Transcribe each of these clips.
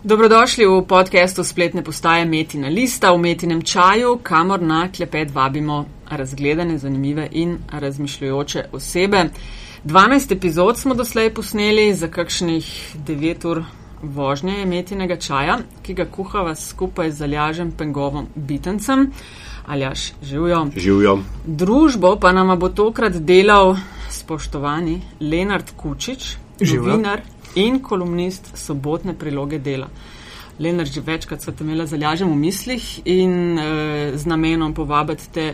Dobrodošli v podkastu spletne postaje Metina Lista v Metinem čaju, kamor na klepet vabimo razgledane, zanimive in razmišljujoče osebe. 12 epizod smo doslej posneli za kakšnih 9 ur vožnje Metinega čaja, ki ga kuhava skupaj z Aljažem Pengovom Bitencem. Aljaš, živijo. Živijo. Družbo pa nama bo tokrat delal spoštovani Lenard Kučič, novinar in kolumnist sobotne priloge dela. Lenar, že večkrat so te imela zalažem v mislih in e, z namenom povabiti te,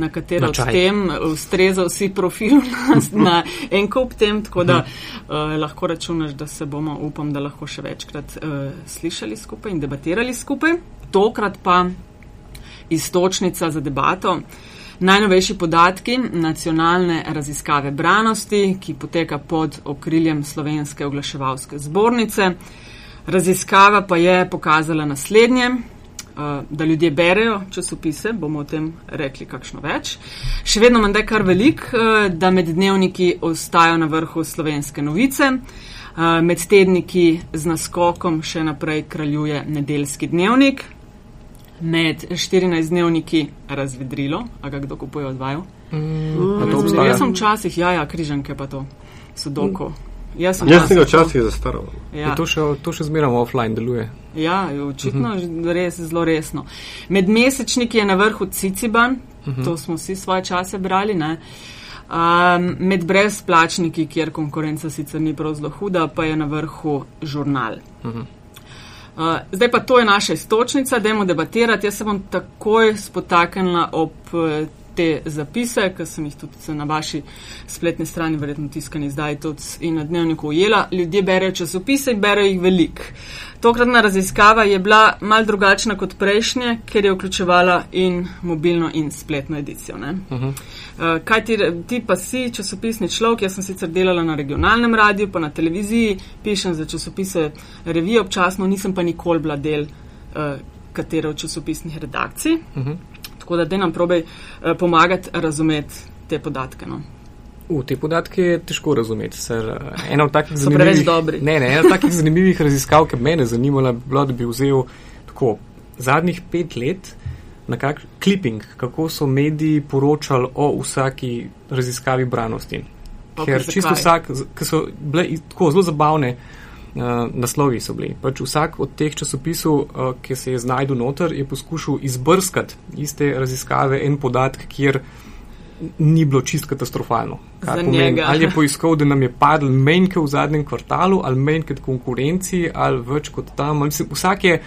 na katero od tem ustreza vsi profil na, na en kup tem, tako da e, lahko računaš, da se bomo, upam, da lahko še večkrat e, slišali skupaj in debatirali skupaj. Tokrat pa istočnica za debato. Najnovejši podatki nacionalne raziskave branosti, ki poteka pod okriljem Slovenske oglaševalske zbornice. Raziskava pa je pokazala naslednje, uh, da ljudje berejo časopise, bomo o tem rekli kakšno več. Še vedno manj kar velik, uh, da med dnevniki ostajajo na vrhu slovenske novice, uh, med tedniki z naskokom še naprej kraljuje nedeljski dnevnik, med 14 dnevniki razvedrilo, a ga kdo kupuje od vaju. Mm, jaz sem včasih, ja, ja, križanke pa to, sodoko. Mm. Jaz sem ga včasih zastaral. Ja. To, to še zmeraj offline deluje. Ja, očitno je uh -huh. res zelo resno. Med mesečniki je na vrhu Ciciban, uh mhm. -huh. to smo vsi svoje čase brali. Ne? Um, med brezplačniki, kjer konkurenca sicer ni prav zelo huda, pa je na vrhu žurnal. Uh -huh. Uh, zdaj pa to je naša istočnica, dajmo debatirati. Jaz se bom takoj spotaknila ob uh, te zapise, ki sem jih tudi na vaši spletni strani, verjetno tiskani zdaj tudi in na dnevniku ujela. Ljudje berejo časopise in berejo jih velik. Tokratna raziskava je bila mal drugačna kot prejšnje, ker je vključevala in mobilno in spletno edicijo. Uh -huh. uh, kaj ti, ti pa si časopisni človek, jaz sem sicer delala na regionalnem radiju, pa na televiziji, pišem za časopise revije občasno, nisem pa nikoli bila del uh, katere od časopisnih redakcij. Uh -huh. Tako da, da nam probej eh, pomagati razumeti te podatke. No. V te podatke je težko razumeti. Ser, eh, ena od takih zanimivih, ne, ne, ena takih zanimivih raziskav, ki me je zanimala, bi bilo, da bi vzel tako zadnjih pet let na kak clipping, kako so mediji poročali o vsaki raziskavi branosti. Okay, Ker čisto vsak, ki so bile tako zelo zabavne, uh, naslovi so bili. Pač vsak od teh časopisov, uh, ki se je znašel noter, je poskušal izbrskati iste raziskave in podatke, kjer ni bilo čist katastrofalno. Pomeni, ali je poiskal, da nam je padl menjke v zadnjem kvartalu, ali menjke konkurenci, ali več kot tam. Mislim, vsak je.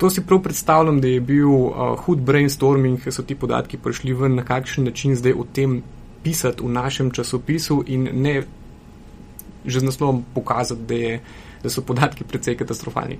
To si prav predstavljam, da je bil uh, hud brainstorming, ker so ti podatki prišli ven, na kakšen način zdaj o tem pisati v našem časopisu in ne že z naslovom pokazati, da, je, da so podatki precej katastrofalni.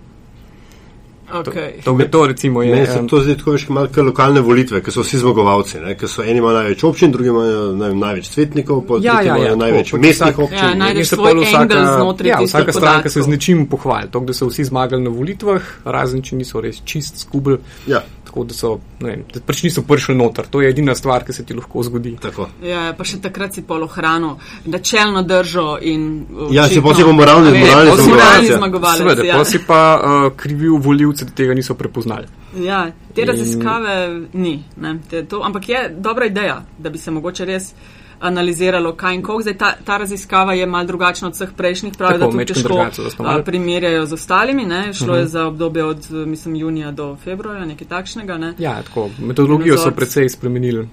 Okay. To, to, to, recimo, je, ne, se to zdaj tako malo kot lokalne volitve, ki so vsi zmagovalci, ki so eni imajo največ občin, drugi imajo naj, največ svetnikov, pa ja, ja, ja, največ mestnih občin. Ja, najdeš svoj vsaka, ja, vsaka stranka se z nečim pohvali, to, da so vsi zmagali na volitvah, razen če niso res čist skubl. Ja tako da so, ne vem, pač niso prišli noter. To je edina stvar, ki se ti lahko zgodi. Ja, pa še takrat si polo hrano, načelno držo in. Očitno, ja, si pa si pa moralni, moralni, moralni zmagovalec. Seveda, ja. pa si pa uh, krivil voljivce, da tega niso prepoznali. Ja, te raziskave in... ni, ne, te, to, ampak je dobra ideja, da bi se mogoče res analiziralo, kaj in kako. Zdaj ta, ta raziskava je mal drugačna od vseh prejšnjih, pravi, Tako, da to težko primerjajo z ostalimi. Ne? Šlo uh -huh. je mhm. za obdobje od, mislim, junija do februarja, nekaj takšnega. Ne? Ja, tako. Metodologijo so precej spremenili.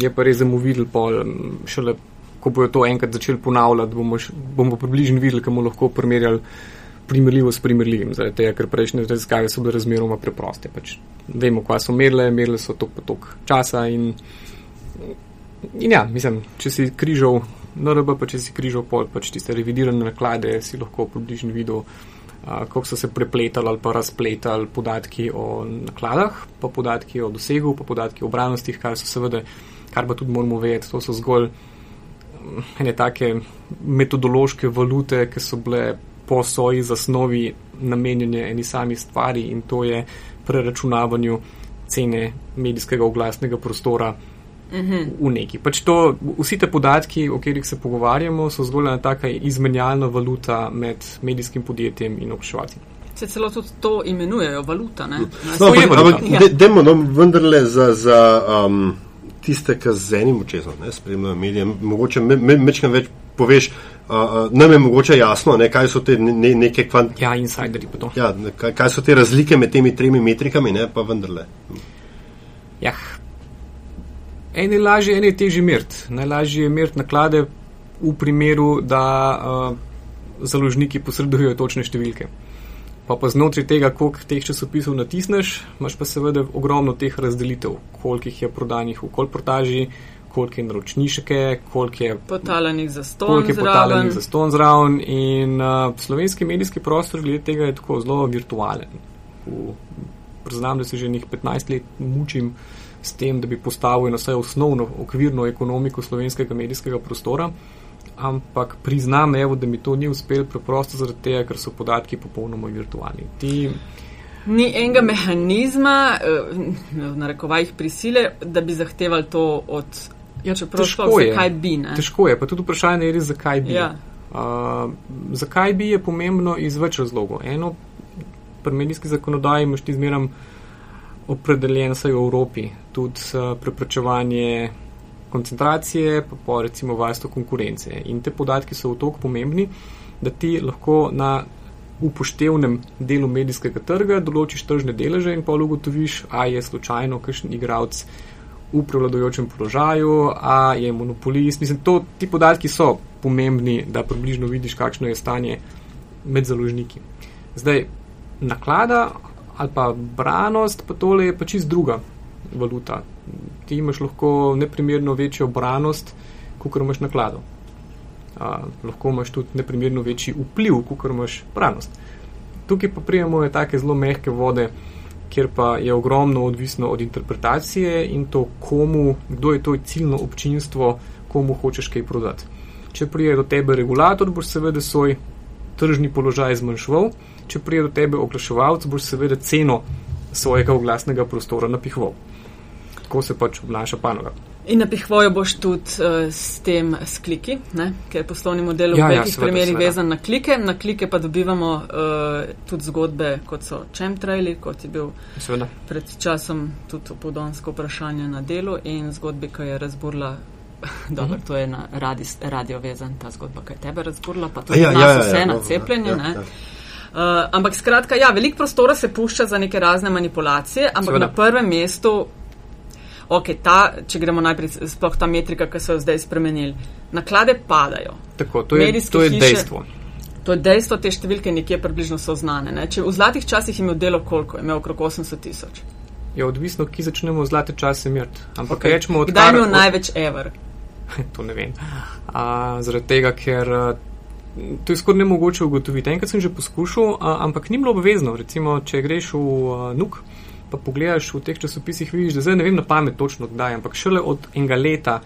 Je pa res, da bomo videli pol, šele, ko bojo to enkrat začeli ponavljati, bomo, bomo približno videli, kam lahko primerjali primerljivo s primerljivim, zaradi tega, ker prejšnje raziskave so bile razmeroma preproste. Pač vemo, kva so merile, merile so tok pa tok časa in In ja, mislim, če si križal NRB, pa če si križal pol, pač tiste revidirane naklade, si lahko približno videl, kako so se prepletali ali pa razpletali podatki o nakladah, pa podatki o dosegu, pa podatki o obranostih, kar so seveda, kar pa tudi moramo vedeti, to so zgolj ene take metodološke valute, ki so bile po svoji zasnovi namenjene eni sami stvari in to je preračunavanju cene medijskega oglasnega prostora v neki. Pač to, vsi te podatki, o katerih se pogovarjamo, so zgolj ena taka izmenjalna valuta med medijskim podjetjem in oglaševalci. Se celo tudi to imenujejo valuta. Ne? No, ampak, ja. demo no, vendarle za, za um, tiste, ki z enim očesom spremljajo medije, mogoče me, me, mečkam več poveš, uh, uh, nam je mogoče jasno, ne, kaj so te ne, neke kvant... Ja, insideri pa to. Ja, kaj, kaj so te razlike med temi tremi metrikami, ne, pa vendarle. Ja. En je lažje, en je težje mirt. Najlažje je mirt naklade v primeru, da uh, založniki posredujejo točne številke. Pa pa znotraj tega, koliko teh časopisov natisneš, imaš pa seveda ogromno teh razdelitev, koliko jih je prodanih v kolportaži, koliko je naročniške, koliko je potalenih za ston. Koliko je potalenih za ston zraven in uh, slovenski medijski prostor glede tega je tako zelo virtualen. Priznam, da se že nekaj 15 let mučim s tem, da bi postavil na vse osnovno okvirno ekonomiko slovenskega medijskega prostora, ampak priznam, evo, da mi to ni uspelo preprosto zaradi tega, ker so podatki popolnoma virtualni. Ti, Ni enega mehanizma, eh, na rekovajih prisile, da bi zahtevali to od Ja, čeprav težko je, zakaj bi. Ne? Težko je, pa tudi vprašanje je res, zakaj bi. Ja. Uh, zakaj bi je pomembno iz več razlogov. Eno, pri medijski zakonodaji imaš ti zmeram opredeljen vse v Evropi, tudi uh, preprečevanje koncentracije, pa po recimo varstvo konkurence. In te podatki so v toliko pomembni, da ti lahko na upoštevnem delu medijskega trga določiš tržne deleže in pa ugotoviš, a je slučajno kakšen igralec v prevladojočem položaju, a je monopolist. Mislim, to, ti podatki so pomembni, da približno vidiš, kakšno je stanje med založniki. Zdaj, naklada ali pa branost, pa tole je pa čist druga valuta. Ti imaš lahko neprimerno večjo branost, kot imaš naklado. A, lahko imaš tudi neprimerno večji vpliv, kot imaš branost. Tukaj pa prijemo take zelo mehke vode, kjer pa je ogromno odvisno od interpretacije in to, komu, kdo je to ciljno občinstvo, komu hočeš kaj prodati. Če prije do tebe regulator, boš seveda svoj tržni položaj zmanjšval, če prije do tebe oglaševalec, boš seveda ceno svojega oglasnega prostora napihoval. Tako se pač obnaša panoga. In napihvojo boš tudi uh, s tem s kliki, ne? ker poslovni model v ja, nekih ja, primerih vezan na klike. Na klike pa dobivamo uh, tudi zgodbe, kot so chemtraili, kot je bil seveda. pred časom tudi podonsko vprašanje na delu in zgodbi, ki je razburla. Dobro, to je na radi, radio vezan ta zgodba, ki je tebe razburla, pa tudi ja, nas ja, ja, vse ja, na cepljenje. Ja, ja. Uh, ampak skratka, ja, veliko prostora se pušča za neke razne manipulacije, ampak seveda. na prvem mestu ok, ta, če gremo najprej, sploh ta metrika, ki so jo zdaj spremenili, naklade padajo. Tako, to je, to je hiše, dejstvo. To je dejstvo, te številke nekje približno so znane. Ne? Če v zlatih časih imel delo koliko, imel okrog 800 tisoč. Je odvisno, ki začnemo zlate čase imeti. Ampak okay. rečemo, odkar, kdaj je imel od... največ ever? to ne vem. A, zaradi tega, ker. To je skoraj nemogoče ugotoviti. Enkrat sem že poskušal, a, ampak ni bilo obvezno. Recimo, če greš v a, NUK, pa pogledaš v teh časopisih, vidiš, da zdaj ne vem na pamet točno kdaj, ampak šele od enega leta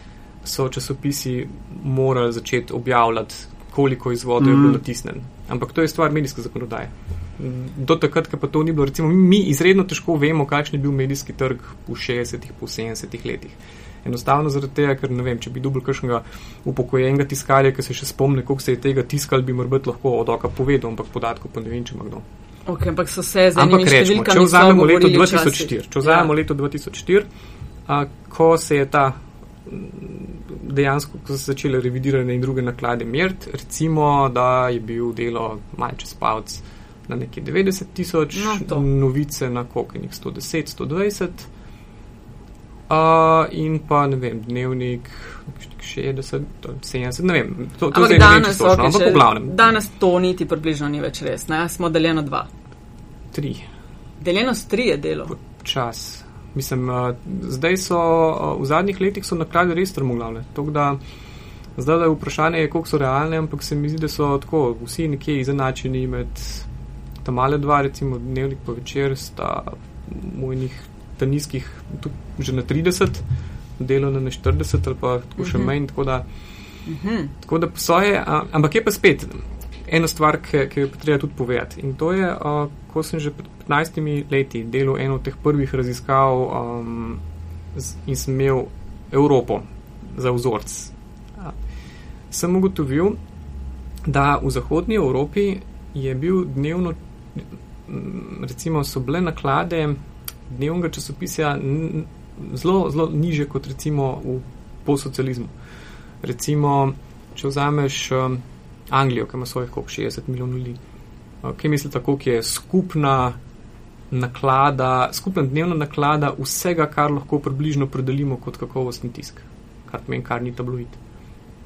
so časopisi morali začeti objavljati, koliko izvodov mm. je bilo natisnen. Ampak to je stvar medijske zakonodaje. Do takrat, ko pa to ni bilo, recimo, mi izredno težko vemo, kakšen je bil medijski trg v 60-ih, po 70-ih letih. Enostavno zaradi tega, ker ne vem, če bi dobil kakšnega upokojenega tiskalja, ki se še spomni, koliko se je tega tiskal, bi morda lahko od oka povedal, ampak podatkov pa ne vem, če ima kdo. Okay, ampak so se z enimi številkami. Če vzamemo leto 2004, če vzamemo ja. leto 2004, a, ko se je ta dejansko, ko so se začele revidirane in druge naklade mert, recimo, da je bil delo malce spavc na neki 90 tisoč, no, novice na kokenih 110, 120. Uh, in pa ne vem, dnevnik 60, 70, ne vem, to, to je danes, točno, okay, ampak v glavnem. Danes to niti približno ni več res, ne? smo deljeno dva. Tri. Deljeno s tri je delo. Čas. Mislim, uh, zdaj so uh, v zadnjih letih so naklade res strmoglavne. Zdaj je vprašanje, koliko so realne, ampak se mi zdi, da so tako vsi nekje izenačeni med tam male dva, recimo dnevnik pa večer, sta mojnih ta nizkih, že na 30, delovno na 40 ali pa tako še uh mhm. -huh. manj. Tako da, uh mhm. -huh. tako da posoje, a, ampak je pa spet ena stvar, ki, ki jo treba tudi povedati. In to je, a, ko sem že pred 15 leti delal eno od teh prvih raziskav um, in sem imel Evropo za vzorc. A, sem ugotovil, da v zahodnji Evropi je bil dnevno recimo so bile naklade dnevnega časopisa zelo, zelo niže kot recimo v posocializmu. Recimo, če vzameš um, Anglijo, ki ima svojih koliko 60 milijonov ljudi, uh, kaj mislite, koliko je skupna naklada, skupna dnevna naklada vsega, kar lahko približno predelimo kot kakovostni tisk, kar pomeni, kar ni tabloid.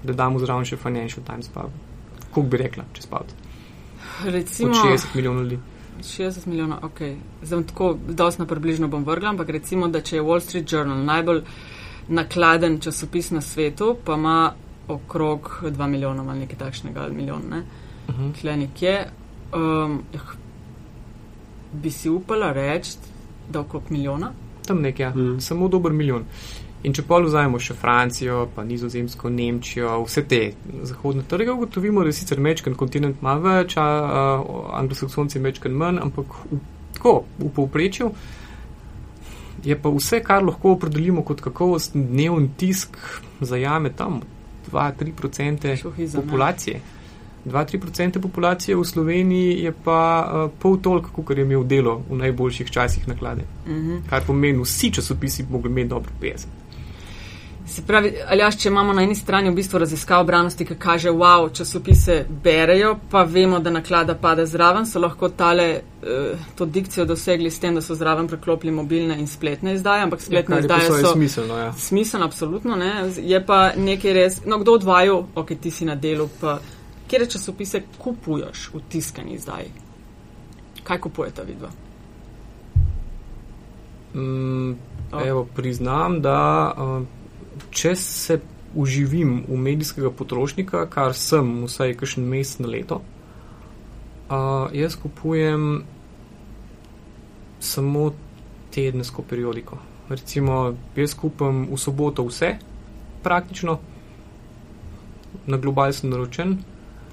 Da damo zraven še Financial Times, pa koliko bi rekla, če spavate. Recimo, 60 milijonov ljudi. 60 milijonov, ok. Zdaj tako, dosti na približno bom vrgla, ampak recimo, da če je Wall Street Journal najbolj nakladen časopis na svetu, pa ima okrog 2 milijona ali nekaj takšnega, ali milijon, ne? Uh -huh. Klenik je. Um, bi si upala reči, da okrog milijona? Tam nekaj, ja. mm. samo dober milijon. In če pol vzajemo še Francijo, pa Nizozemsko, Nemčijo, vse te zahodne trge, ugotovimo, da je sicer mečken kontinent malo več, a, a anglosaksonci mečken manj, ampak v, tako v povprečju je pa vse, kar lahko opredelimo kot kakovostni dnevni tisk, zajame tam 2-3% populacije. Ne. 2-3% populacije v Sloveniji je pa uh, pol toliko, kot je imel delo v najboljših časih naklade. Uh mhm. -huh. Kar pomeni, vsi časopisi bi mogli imeti dobro 50. Se pravi, ali jaš, če imamo na eni strani v bistvu raziskav obranosti, ki kaže, wow, časopise berejo, pa vemo, da naklada pade zraven, so lahko tale, uh, to dikcijo dosegli s tem, da so zraven preklopili mobilne in spletne izdaje, ampak spletne ja, izdaje so smiselno. Ja. Smiselno, absolutno. Ne? Je pa nekaj res, no kdo odvajal, ok, ti si na delu, pa kje časopise kupuješ v tiskani izdaji? Kaj kupujete vidva? Mm, evo, priznam, da uh, če se uživim v medijskega potrošnika, kar sem vsaj kakšen mesec na leto, uh, jaz kupujem samo tedensko periodiko. Recimo, jaz kupam v soboto vse, praktično, na global sem naročen,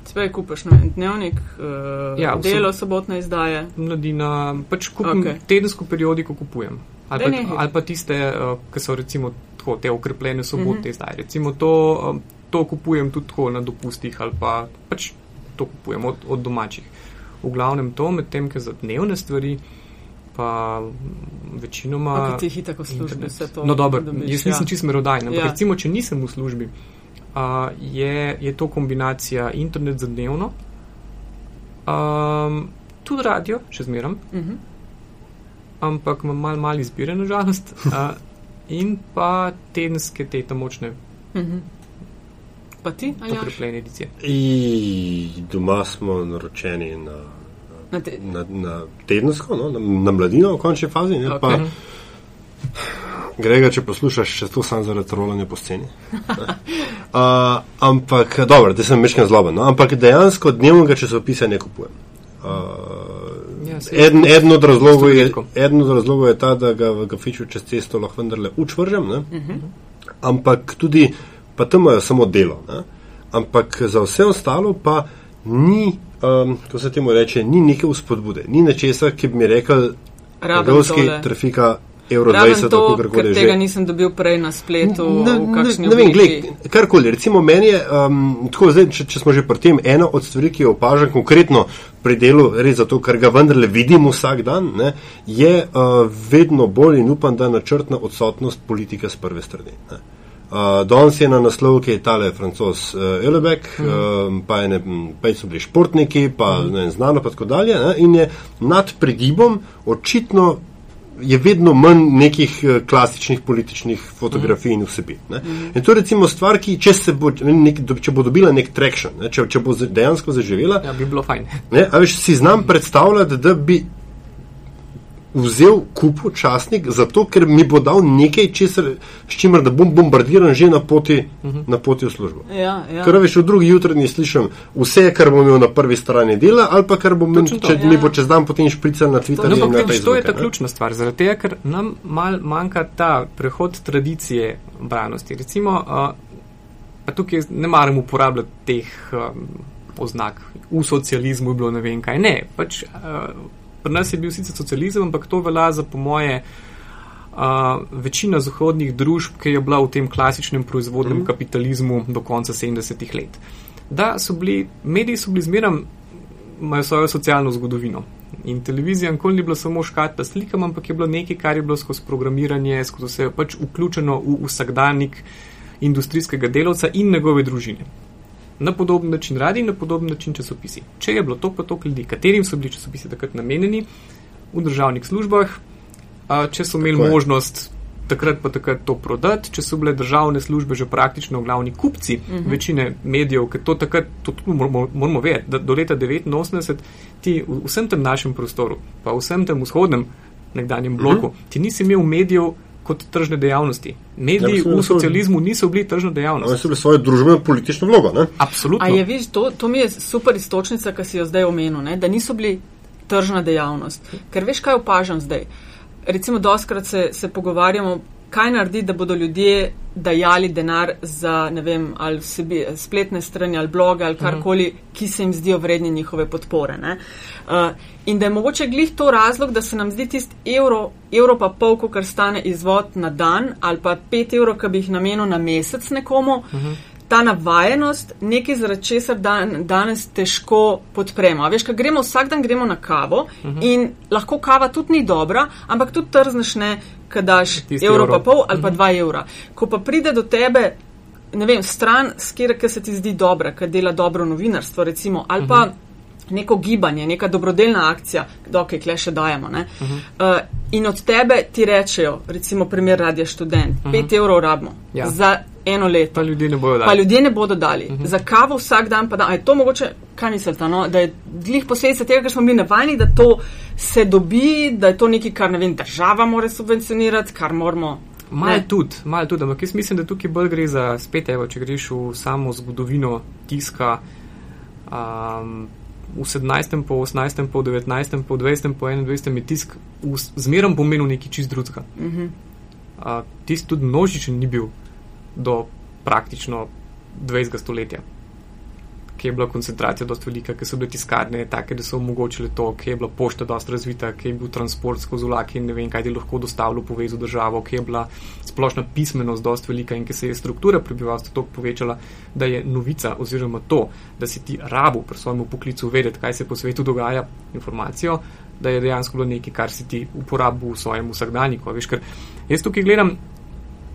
Spet kupiš na dnevnik, uh, ja, delo sobotne izdaje. Mladina, pač kupim okay. tedensko periodiko kupujem. Ali pa, ali pa tiste, uh, ki so recimo tako, te okrepljene sobotne uh mhm. -huh. izdaje. Recimo to, um, to kupujem tudi tako na dopustih ali pa pač to kupujem od, od domačih. V glavnem to, medtem, ker za dnevne stvari pa večinoma. Kako ti hitro službe se to? No dobro, jaz nisem ja. čist merodajn, ampak ja. recimo, če nisem v službi uh, je, je to kombinacija internet za dnevno, um, tudi radio, še zmeram, uh mhm. -huh. ampak imam malo mal izbire, nažalost, uh, in pa tedenske te tam močne. Uh mhm. -huh. Pa ti, ali pa preplejne edicije? Doma smo naročeni na, na, te na, na tedensko, no, na, na mladino v končni fazi. Ne, okay. pa, Grega, če poslušaš, še to sam zaradi trolanja po sceni. uh, ampak, dobro, da sem meškan zloben, no? ampak dejansko dnevnega časopisa ne kupujem. Uh, eden, eden, od je, eden od razlogov je ta, da ga v gafiču čez cesto lahko vendarle učvržem, uh mhm. -huh. ampak tudi, pa tam imajo samo delo. Ne? Ampak za vse ostalo pa ni, um, ko se temu reče, ni neke vzpodbude, ni nečesa, ki bi mi rekel, Evropski trafika Euro 20, to, kako koli že. Tega nisem dobil prej na spletu. Ne, ne, ne vem, gled, karkoli. Recimo meni je, um, tako zdaj, če, če smo že pri tem, ena od stvari, ki jo opažam konkretno pri delu, res zato, ker ga vendarle vidim vsak dan, ne, je uh, vedno bolj in upam, da načrtna odsotnost politike z prve strani. Ne. Uh, danes je na naslov, ki je tale francos uh, Elebek, mm. uh, pa, ne, pa so bili športniki, pa mm. ne, znano, pa tako dalje. Ne, in je nad pregibom očitno je vedno manj nekih eh, klasičnih političnih fotografij in vsebin. Mm. In to je recimo stvar, ki če, bo, nek, če bo dobila nek traction, ne, če, če bo dejansko zaživela. Ja, bi bilo fajn. Ne, veš, si znam predstavljati, da bi vzel kupu časnik, zato ker mi bo dal nekaj, česar, s čimer da bom bombardiran že na poti, uh. -huh. na poti v službo. Ja, ja. Ker veš, v drugi jutri slišim vse, kar bom imel na prvi strani dela, ali pa kar bom imel, če ja. mi bo čez dan potem šprical na Twitterju. No, to, to je ta ključna stvar, zaradi tega, ker nam mal manjka ta prehod tradicije branosti. Recimo, uh, pa tukaj ne maram uporabljati teh um, oznak. V socializmu je bilo ne vem kaj. Ne, pač. Uh, Pri nas je bil sicer socializem, ampak to velja za, po moje, uh, večina zahodnih družb, ki je bila v tem klasičnem proizvodnem mm. kapitalizmu do konca 70-ih let. Da so bili, mediji so bili zmeraj, imajo svojo socialno zgodovino. In televizija nikoli ni bila samo škatla slikam, ampak je bilo nekaj, kar je bilo skozi programiranje, skozi vse pač vključeno v vsakdanjik industrijskega delavca in njegove družine. Na podoben način radi in na podoben način časopisi. Če je bilo to pa toliko ljudi, katerim so bili časopisi takrat namenjeni v državnih službah, če so imeli možnost takrat pa takrat to prodati, če so bile državne službe že praktično glavni kupci uh mhm. -huh. večine medijev, ker to takrat to moramo, moramo vedeti, da do leta 1989 ti v vsem tem našem prostoru, pa v vsem tem vzhodnem nekdanjem mhm. bloku, uh -huh. ti nisi imel medijev kot tržne dejavnosti. Mediji ja, v socializmu niso bili tržna dejavnost. Oni so bili svojo družbeno politično vlogo. Ne? Absolutno. A je, viš, to, to mi je super istočnica, ki si jo zdaj omenil, ne? da niso bili tržna dejavnost. Ker veš, kaj opažam zdaj. Recimo, doskrat se, se pogovarjamo, kaj naredi, da bodo ljudje dajali denar za vem, ali sebi, spletne strani ali bloge ali karkoli, ki se jim zdijo vredni njihove podpore. Uh, in da je mogoče glih to razlog, da se nam zdi tisti evro, evro pa pol, kar stane izvod na dan ali pa pet evrov, ki bi jih namenil na mesec nekomu. Uh -huh ta navajenost, nekaj zaradi česar dan, danes težko podpremo. Veš, kaj gremo vsak dan, gremo na kavo uh. -huh. in lahko kava tudi ni dobra, ampak tudi trzneš ne, kad daš evro, evro pa pol ali pa mhm. dva evra. Ko pa pride do tebe, ne vem, stran, s kjer se ti zdi dobra, kad dela dobro novinarstvo, recimo, ali uh -huh. Mhm neko gibanje, neka dobrodelna akcija, dokaj kle še dajemo. Uh -huh. uh, in od tebe ti rečejo, recimo, primer radio študent, 5 uh -huh. evrov rabimo ja. za eno leto. Pa ljudje ne bodo dali. Pa ljudje ne bodo dali. Uh -huh. Za kavo vsak dan pa da. A je to mogoče, kaj mislite, no? da je glih posledica tega, ker smo bili navajeni, da to se dobi, da je to nekaj, kar ne vem, država mora subvencionirati, kar moramo. Malo tudi, malo tudi, ampak jaz mislim, da tukaj bolj gre za spet, evo, če greš v samo zgodovino tiska. Um, v 17., po 18., po 19., po 20., po 21. je tisk zmeraj pomenil nekaj čist drugega. Uh -huh. uh, tisk tudi množičen ni bil do praktično 20. stoletja kje je bila koncentracija dosti velika, kje so bile tiskarne take, da so omogočile to, kje je bila pošta dosti razvita, kje je bil transport skozi vlake in ne vem, kaj ti lahko dostavilo povezu državo, kje je bila splošna pismenost dosti velika in kje se je struktura prebivalstva tako povečala, da je novica oziroma to, da si ti rabu pri svojem poklicu vedeti, kaj se po svetu dogaja, informacijo, da je dejansko bilo nekaj, kar si ti uporabil v svojem vsakdanjiku. Veš, ker jaz tukaj gledam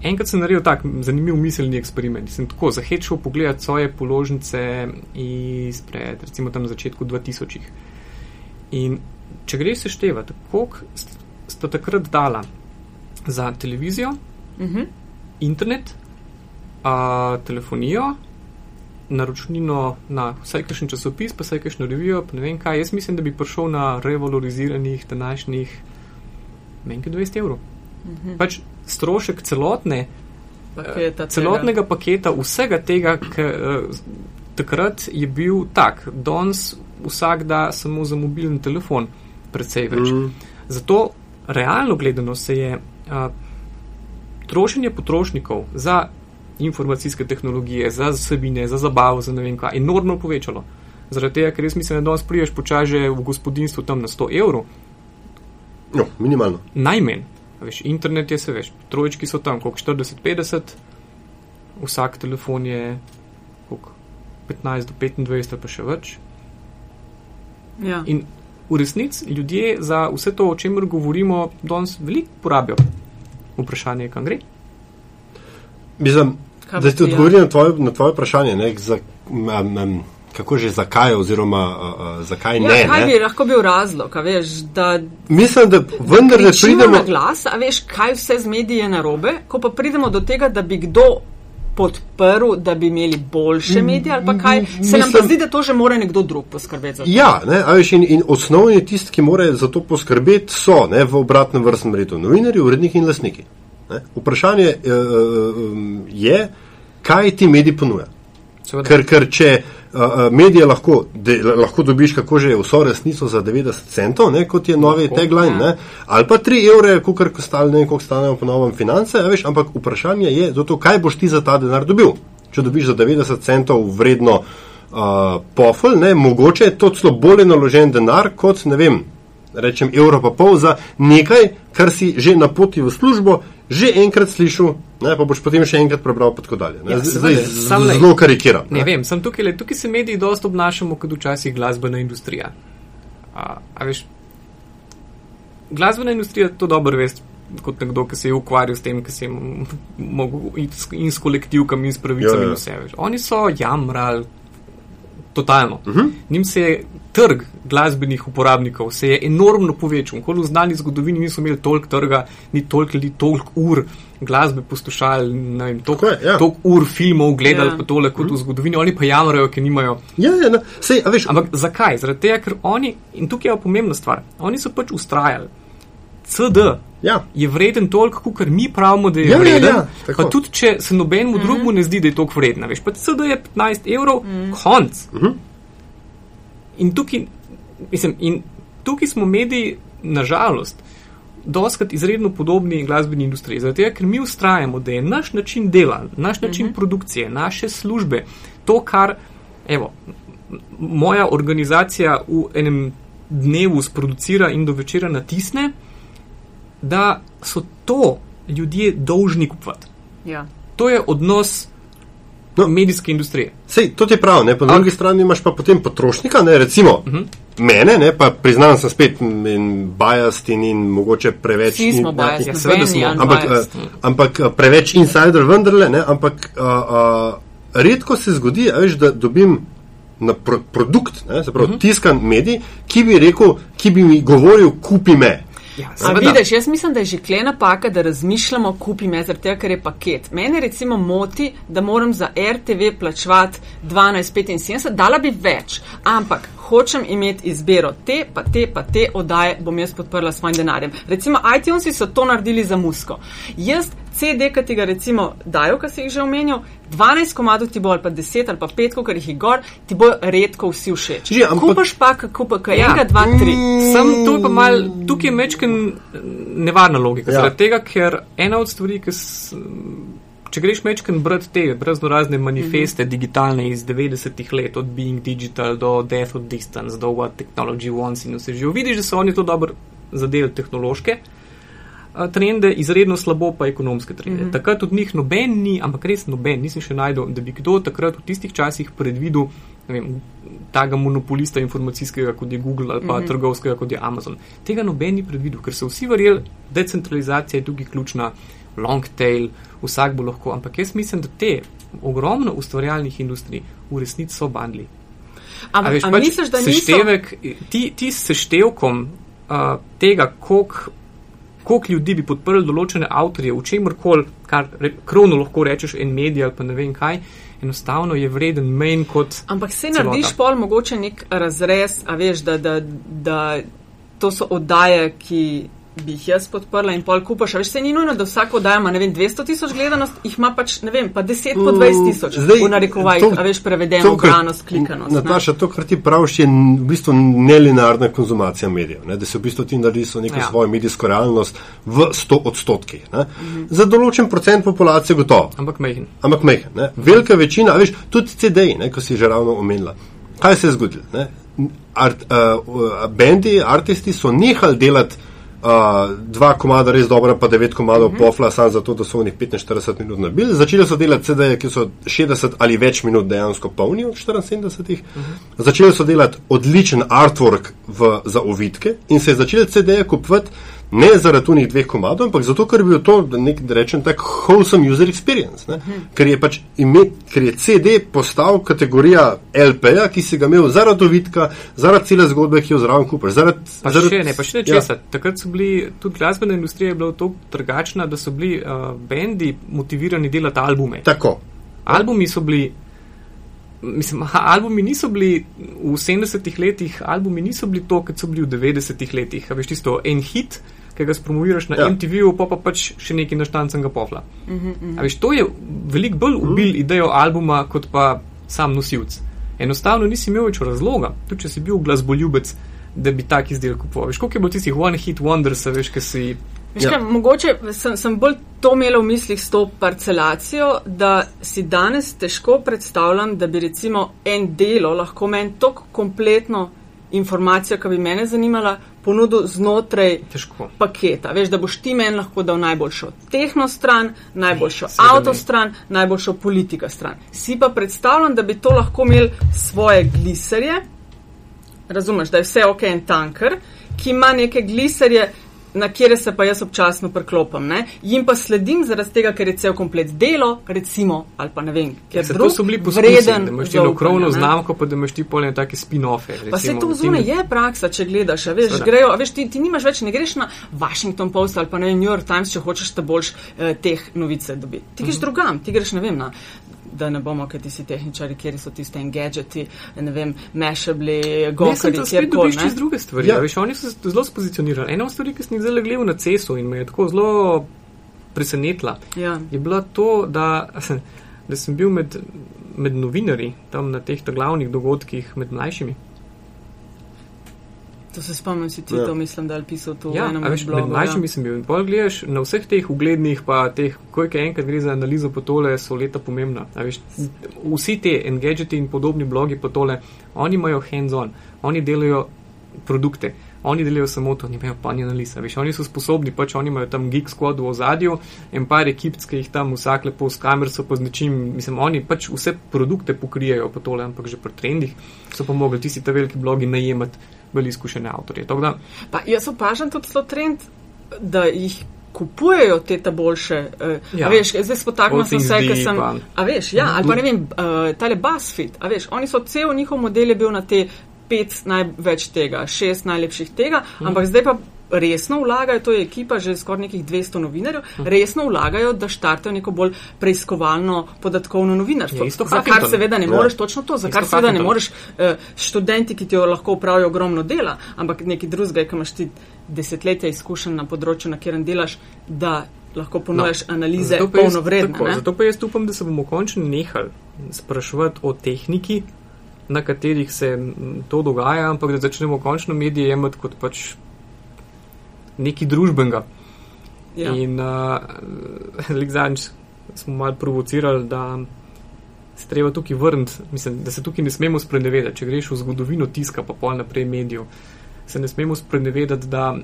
Enkrat sem naredil tak zanimiv miselni eksperiment. Sem tako zahečal pogledati svoje položnice izpred, recimo tam na začetku 2000. In če greš seštevati, koliko sta takrat dala za televizijo, uh mhm. -huh. internet, a, telefonijo, naročnino na vsaj kakšen časopis, pa vsaj kakšno revijo, pa ne vem kaj, jaz mislim, da bi prišel na revaloriziranih današnjih menjke 200 evrov. Mhm. -huh. Pač strošek celotne, paketa celotnega tega. paketa, vsega tega, ki uh, takrat je bil tak. Danes vsak da samo za mobilni telefon, precej več. Mm. Zato, realno gledano, se je uh, trošenje potrošnikov za informacijske tehnologije, za vsebine, za zabavo, za ne vem kaj, enormno povečalo. Zaradi tega, ker res mislim, da danes priješ počaže v gospodinstvu tam na 100 evrov. No, minimalno. Najmenj. Veš, internet je se veš, trojčki so tam, koliko 40-50, vsak telefon je koliko 15 do 25, pa še več. Ja. In v resnici ljudje za vse to, o čemer govorimo, danes veliko porabijo. Vprašanje je, kam gre. Mislim, da odgovorili ja. na tvoje, na tvoje vprašanje. Ne, za, um, um, kako že zakaj, oziroma uh, uh, zakaj ja, ne. Kaj ne? bi lahko bil razlog? Veš, da, Mislim, da vendar ne pridemo na glas, a veš, kaj vse z medije narobe, ko pa pridemo do tega, da bi kdo podprl, da bi imeli boljše medije ali pa kaj, se Mislim, nam pa zdi, da to že mora nekdo drug poskrbeti za to. Ja, ne, veš, in, in osnovni tisti, ki morajo za to poskrbeti, so ne, v obratnem vrstnem redu novinari, uredniki in lasniki. Ne. Vprašanje uh, je, kaj ti mediji ponujajo. Ker, ker če medije lahko, de, lahko dobiš, kako že je vso resnico za 90 centov, ne, kot je novi tagline, ne, ali pa 3 evre, kar stane, ne, koliko stanejo po novem finance, veš, ampak vprašanje je, zato, kaj boš ti za ta denar dobil. Če dobiš za 90 centov vredno uh, pofel, ne, mogoče je to celo bolje naložen denar kot, ne vem, rečem evro pa pol za nekaj, kar si že na poti v službo že enkrat slišal, ne, pa boš potem še enkrat prebral, pa tako dalje. Ja, Zdaj, zelo karikiram. Ne, ne vem, tukaj, tukaj se mediji dosto obnašamo kot včasih glasbena industrija. A, a veš, glasbena industrija to dobro veste. Kot nekdo, ki se je ukvarjal s tem, ki se je mogel in s kolektivkami, in s pravicami, ja, ja. in vse več. Oni so jamrali, totalno. Uh mhm. -huh. Nim se je trg glasbenih uporabnikov se je enormno povečal. Nikoli v znani zgodovini niso imeli toliko trga, ni toliko ljudi, toliko ur glasbe poslušali, ne vem, toliko, ja. toliko ur filmov gledali, ja. pa tole kot uh -huh. v mhm. zgodovini. Oni pa jamrajo, ker nimajo. Ja, ja, no. Sej, veš, Ampak zakaj? Zaradi tega, ker oni, in tukaj je pomembna stvar, oni so pač ustrajali. CD ja. je vreden toliko, kot mi pravimo, da je ja, ja vreden. Ja, ja. Pa tudi, če se nobenemu mm -hmm. drugemu ne zdi, da je toliko vreden. Veš, pa CD je 15 evrov, mm -hmm. konc. Mm -hmm. in, tukaj, mislim, in tukaj smo mediji, nažalost, doskrat izredno podobni glasbeni industriji. Zato, ker mi ustrajamo, da je naš način dela, naš način mm -hmm. produkcije, naše službe, to, kar, evo, moja organizacija v enem dnevu sproducira in do večera natisne da so to ljudje dolžni kupovati. Ja. To je odnos no, medijske industrije. Sej, to je prav, ne? po drugi strani imaš pa potem potrošnika, ne? recimo uh mhm. -huh. mene, ne? pa priznam, sem spet in bajast in, in mogoče preveč. Vsi smo bajast, ja, seveda smo. Ampak, uh, ampak uh, preveč insider vendarle, ne? ampak uh, uh, redko se zgodi, veš, da dobim. Na pro, produkt, ne, pravi, uh mhm. -huh. tiskan medij, ki bi rekel, ki bi mi govoril, kupi me. Ja, vidiš, jaz mislim, da je že klena paka, da razmišljamo, kupi me, zaradi tega, ker je paket. Mene recimo moti, da moram za RTV plačevati 12,75, dala bi več, ampak hočem imeti izbiro te, pa te, pa te oddaje bom jaz podprla s svojim denarjem. Recimo iTunesi so to naredili za musko. Jaz CD, ki ti ga recimo dajo, ki si jih že omenil, 12 komadov ti bo ali pa 10 ali pa 5, ker jih je gor, ti bo redko vsi všeč. Že kupaš pa, kako pa kaj, enega, dva, tri. Sem tu pa mal, tukaj je mečken nevarna logika, ja. zaradi tega, ker ena od stvari, ki Če greš mečken brati te brezno razne manifeste mm -hmm. digitalne iz 90-ih let, od Being Digital do Death of Distance, do What Technology Wants in vse živo, vidiš, da so oni to dobro zadeli tehnološke trende, izredno slabo pa ekonomske trende. Mm -hmm. Takrat od njih noben ni, ampak res noben, nisem še najdel, da bi kdo takrat v tistih časih predvidel vem, tega monopolista informacijskega, kot je Google ali pa mm -hmm. trgovskega, kot je Amazon. Tega noben ni predvidel, ker so vsi verjeli, decentralizacija je tukaj ključna, long tail, vsak bo lahko. Ampak jaz mislim, da te ogromno ustvarjalnih industrij v resnici so bandli. Ampak pač misliš, da seštevek, niso... ti, ti s seštevkom uh, tega, koliko koliko ljudi bi podprli določene avtorje, v čemer koli, kar re, krovno lahko rečeš, en medij ali pa ne vem kaj, enostavno je vreden menj kot. Ampak se narediš pol mogoče nek razrez, a veš, da, da, da to so oddaje, ki bi jih jaz podprla in pol kupaš. Veš, se ni nujno, da vsako dajemo, ne vem, 200 tisoč gledanost, jih ima pač, ne vem, pa 10 po 20 tisoč. Zdaj, v narekovajih, a veš, prevedeno, branost, klikanost. Nataša, to, kar ti praviš, je v bistvu nelinearna konzumacija medijev, ne? da se v bistvu ti narediš neko ja. svojo medijsko realnost v 100 odstotkih. Mhm. Za določen procent populacije gotovo. Ampak mehen. Ampak mehen. Velika večina, veš, tudi CD-ji, ko si že ravno omenila. Kaj se je zgodilo? Art, uh, bendi, artisti so nehali delati dva komada res dobra, pa devet komadov uh mhm. -huh. pofla, samo zato, da so v njih 45 minut nabili. Začeli so delati CD-je, ki so 60 ali več minut dejansko polni od 74. Uh -huh. Začeli so delati odličen artwork v, za ovitke in se je začeli CD-je kupovati ne zaradi unih dveh komadov, ampak zato, ker bi to, da nek, da rečem, tak wholesome user experience. Hmm. Ker, je pač ime, ker je CD postal kategorija LP-ja, ki si ga imel zaradi vidika, zaradi cele zgodbe, ki jo zraven kupaš. Zaradi, pa zaradi, še ne, pa še ne česa. Ja. Takrat so bili, tudi glasbena industrija je bila tako drugačna, da so bili uh, bendi motivirani delati albume. Tako. Albumi so bili. Mislim, albumi niso bili v 70-ih letih, albumi niso bili to, kot so bili v 90-ih letih. Veš, tisto en hit, ki ga spromoviraš na ja. MTV-u, pa pa pač še neki naštancanga pofla. Uh -huh, uh -huh. Veš, to je veliko bolj ubil uh -huh. idejo albuma, kot pa sam nosilc. Enostavno nisi imel več razloga, tudi če si bil glasboljubec, da bi tak izdelek kupoval. Veš, koliko je bilo tistih one hit wonders, veš, ki si. Veš, ja. kaj, mogoče sem, sem bolj to imela v mislih s to parcelacijo, da si danes težko predstavljam, da bi recimo en delo lahko meni tako kompletno informacijo, ki bi mene zanimala, ponudil znotraj Težko. paketa. Veš, da boš ti meni lahko dal najboljšo tehno stran, najboljšo ne, avto stran, najboljšo politika stran. Si pa predstavljam, da bi to lahko imel svoje gliserje, razumeš, da je vse ok en tanker, ki ima neke gliserje, na kjer se pa jaz občasno preklopim. Ne? Jim pa sledim zaradi tega, ker je cel komplet delo, recimo, ali pa ne vem, ker so to bili poskusi, da imaš ti okrovno znamko, pa da imaš ti polne take spin-offe. Pa se to zunaj je praksa, če gledaš, veš, grejo, veš ti, ti nimaš več, ne greš na Washington Post ali pa na New York Times, če hočeš te boljš eh, teh novice dobiti. Ti greš mm -hmm. drugam, ti greš, ne vem, na da ne bomo, ker ti si tehničari, kjer so tiste gadgeti, ne vem, mešabli, gokari, kjer koli. Ne, to druge stvari. Ja. Veš, oni so zelo spozicionirani. Ena od stvari, ki sem jih zdaj gledal na cesu in me je tako zelo presenetila, ja. je bila to, da, da sem bil med, med novinarji tam na teh glavnih dogodkih med mlajšimi. To se spomnim, si ti ja. to mislim, da je pisal to ja, v enem od blogu. Mlajši ja. mislim bil. In pol gledaš na vseh teh uglednih, pa teh, kojke enkrat gre za analizo po tole, so leta pomembna. Veš, vsi te engadgeti in podobni blogi po tole, oni imajo hands-on, oni delajo produkte. Oni delajo samo to, nimajo pa ni analiza. Veš, oni so sposobni, pač oni imajo tam geek squad v ozadju in par ekip, ki jih tam vsak lepo s kamer so pa z nečim, mislim, oni pač vse produkte pokrijejo po tole, ampak že pri trendih so pa mogli tisti ta veliki blogi najemati bolj izkušene avtorje. Da, pa jaz opažam tudi to trend, da jih. Kupujejo te ta boljše, uh, ja. veš, zdaj spotaknemo se vse, ker sem, a veš, ja, ali pa ne vem, uh, tale BuzzFeed, a veš, oni so cel njihov model je bil na te pet največ tega, šest najlepših tega, hmm. ampak zdaj pa resno vlagajo, to je ekipa že skoraj nekih 200 novinarjev, uh -huh. resno vlagajo, da štartajo neko bolj preiskovalno podatkovno novinarstvo. Za kar seveda ne ja. moreš točno to, za kar seveda ne moreš uh, študenti, ki ti jo lahko upravijo ogromno dela, ampak neki drugega, ki imaš ti desetletja izkušenj na področju, na katerem delaš, da lahko ponujaš no, analize polno vredne. Zato pa jaz upam, da se bomo končno nehali spraševati o tehniki, na katerih se to dogaja, ampak da začnemo končno medije jemati kot pač nekaj družbenega. Ja. In uh, zadnjič smo malo provocirali, da se treba tukaj vrniti, mislim, da se tukaj ne smemo sprenevedati. Če greš v zgodovino tiska, pa pol naprej medijev, se ne smemo sprenevedati, da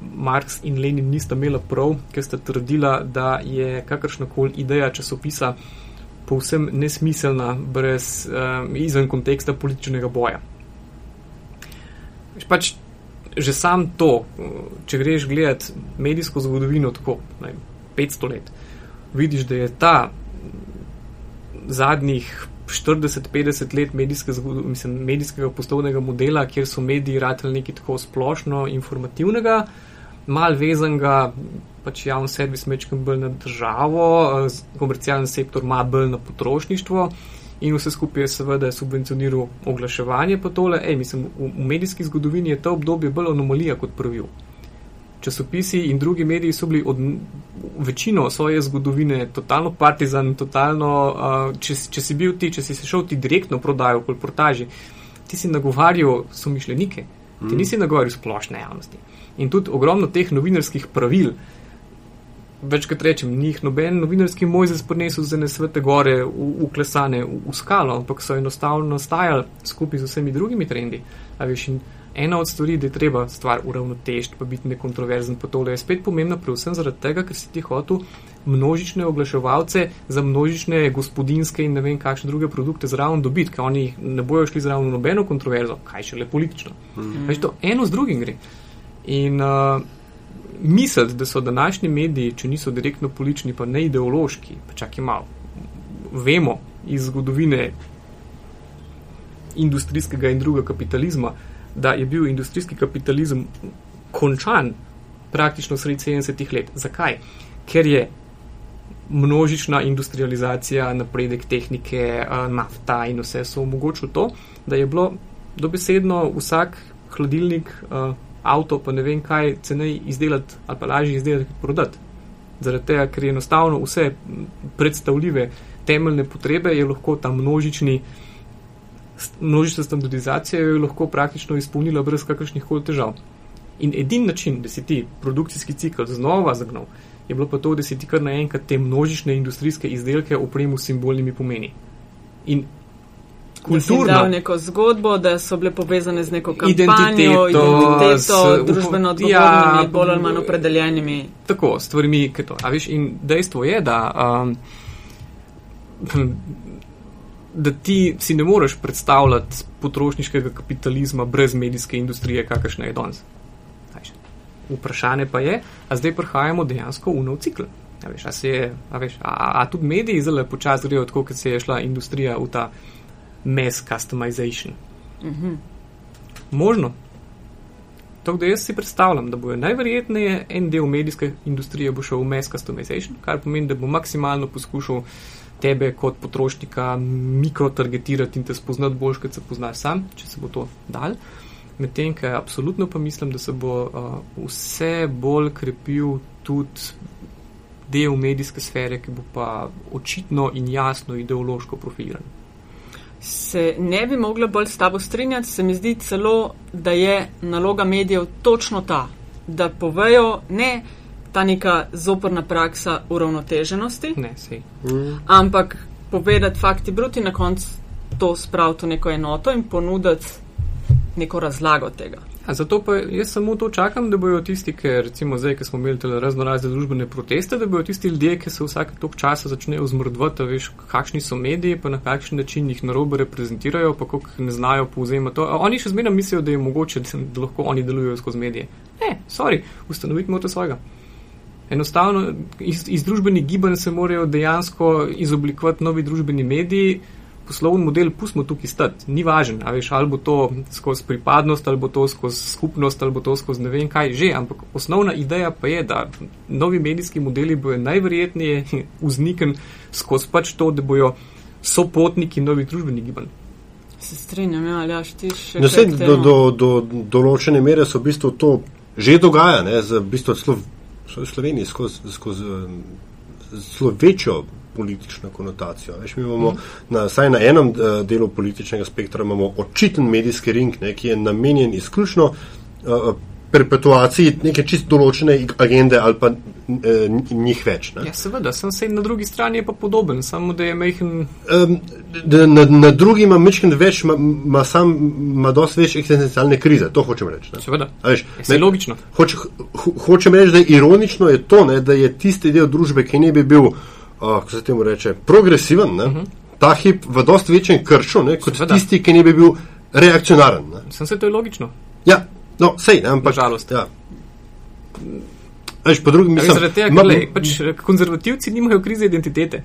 Marx in Lenin nista imela prav, ker sta trdila, da je kakršnakoli ideja časopisa povsem nesmiselna, brez uh, izven konteksta političnega boja. Pač že sam to, če greš gledati medijsko zgodovino tako, ne, 500 let, vidiš, da je ta zadnjih 40-50 let medijske mislim, medijskega poslovnega modela, kjer so mediji rateli nekaj tako splošno informativnega, mal vezanega, pač javni servis mečkam bolj na državo, komercialni sektor ima bolj na potrošništvo in vse skupaj je seveda subvencioniral oglaševanje pa tole. Ej, mislim, v, v medijski zgodovini je to obdobje bolj anomalija kot pravil. Časopisi in drugi mediji so bili od večino svoje zgodovine totalno partizan, totalno, uh, če, če si bil ti, če si se šel ti direktno prodajo, kot portaži, ti si nagovarjal somišljenike, ti mm. nisi nagovarjal splošne javnosti. In tudi ogromno teh novinarskih pravil, večkrat rečem, njih noben novinarski mojzes prinesel za nesvete gore, uklesane v, v, v skalo, ampak so enostavno nastajali skupaj z vsemi drugimi trendi. Veš, ena od stvari, da je treba stvar uravnotežiti, pa biti nekontroverzen, pa tole je spet pomembno, predvsem zaradi tega, ker si ti hotel množične oglaševalce za množične gospodinske in ne vem kakšne druge produkte zraven dobiti, ker oni ne bojo šli zraven nobeno kontroverzo, kaj še le politično. Mm. Veš, to eno z drugim gre. In uh, misliti, da so današnji mediji, če niso direktno politični, pa ne ideološki, pa čakaj malo. Vemo iz zgodovine industrijskega in drugega kapitalizma, da je bil industrijski kapitalizem končan praktično sredi 70-ih let. Zakaj? Ker je množična industrializacija, napredek tehnike, nafta in vse so omogočili to, da je bilo dobesedno vsak hladilnik avto, pa ne vem kaj, cenej izdelati ali pa lažje izdelati kot prodati. Zaradi tega, ker je enostavno vse predstavljive temeljne potrebe, je lahko ta množični, množična standardizacija jo lahko praktično izpolnila brez kakršnih koli težav. In edini način, da si ti produkcijski cikl znova zagnal, je bilo pa to, da si ti kar naenkrat te množične industrijske izdelke opremil s simbolnimi pomeni. In kulturno. neko zgodbo, da so bile povezane z neko kampanjo, identiteto, identiteto s, družbeno odgovornimi, ja, bolj ali manj opredeljenimi. Tako, stvarmi, ki to. A veš, in dejstvo je, da, um, da ti si ne moreš predstavljati potrošniškega kapitalizma brez medijske industrije, kakršna je danes. Vprašanje pa je, a zdaj prihajamo dejansko v nov cikl. A, veš, a, je, a, veš, a, a tudi mediji zelo počasi grejo, kot se je šla industrija v ta mass customization. Mm -hmm. Možno. Tako da jaz si predstavljam, da bo najverjetneje en del medijske industrije šel v mass customization, kar pomeni, da bo maksimalno poskušal tebe kot potrošnika mikrotargetirati in te spoznati bolj, kot se poznaš sam, če se bo to dal. Medtem, ker absolutno pa mislim, da se bo uh, vse bolj krepil tudi del medijske sfere, ki bo pa očitno in jasno ideološko profiliran. Se ne bi mogla bolj s tabo strinjati, se mi zdi celo, da je naloga medijev točno ta, da povejo ne ta neka zoporna praksa uravnoteženosti, ne, mm. ampak povedati fakti bruti na koncu to spraviti v neko enoto in ponuditi neko razlago tega. Zato pa jaz samo to čakam, da bojo tisti, ki recimo zdaj, ki smo imeli razno razne družbene proteste, da bojo tisti ljudje, ki se vsake tok časa začnejo zmrdvati, veš, kakšni so mediji, pa na kakšen način jih narobe reprezentirajo, pa kako ne znajo povzemati to. Oni še zmeraj mislijo, da je mogoče, da lahko oni delujejo skozi medije. Ne, sorry, ustanoviti moto svojega. Enostavno iz, iz družbenih gibanj se morajo dejansko izoblikovati novi družbeni mediji poslovni model pustimo tukaj stati, ni važen, ali, ali bo to skozi pripadnost, ali bo to skozi skupnost, ali bo to skozi ne vem kaj že, ampak osnovna ideja pa je, da novi medijski modeli bojo najverjetneje vzniken skozi pač to, da bojo sopotniki novih družbenih gibanj. Se strinjam, ja, ali až ti še. No, se, do, do, do določene mere so v bistvu to že dogaja, ne, z, v bistvu slo, Sloveniji skozi, skozi zelo večjo politično konotacijo. Veš, mi imamo, na, saj na enem uh, delu političnega spektra, imamo očiten medijski ring, ne, ki je namenjen izključno uh, perpetuaciji neke čist določene agende ali pa uh, njih več. Ne. Ja, seveda, sem se na drugi strani je pa podoben, samo da je mehen. Um, na, na drugi ima mečken več, ima, ima sam, ima dosti več eksistencialne krize, to hočem reči. Ne. Seveda, veš, je me, logično. Hoč, ho, hočem reči, da je ironično je to, ne, da je tisti del družbe, ki ne bi bil uh, kako se temu reče, progresiven, uh mhm. -huh. ta hip v dosti večjem kršu, ne, kot Seveda. tisti, ki ne bi bil reakcionaren. Ne. Sem se to je logično. Ja, no, sej, ne, ampak. Žalost. Ja. Veš, po drugem mislim, da tega, ma, lej, pač, konzervativci nimajo krize identitete.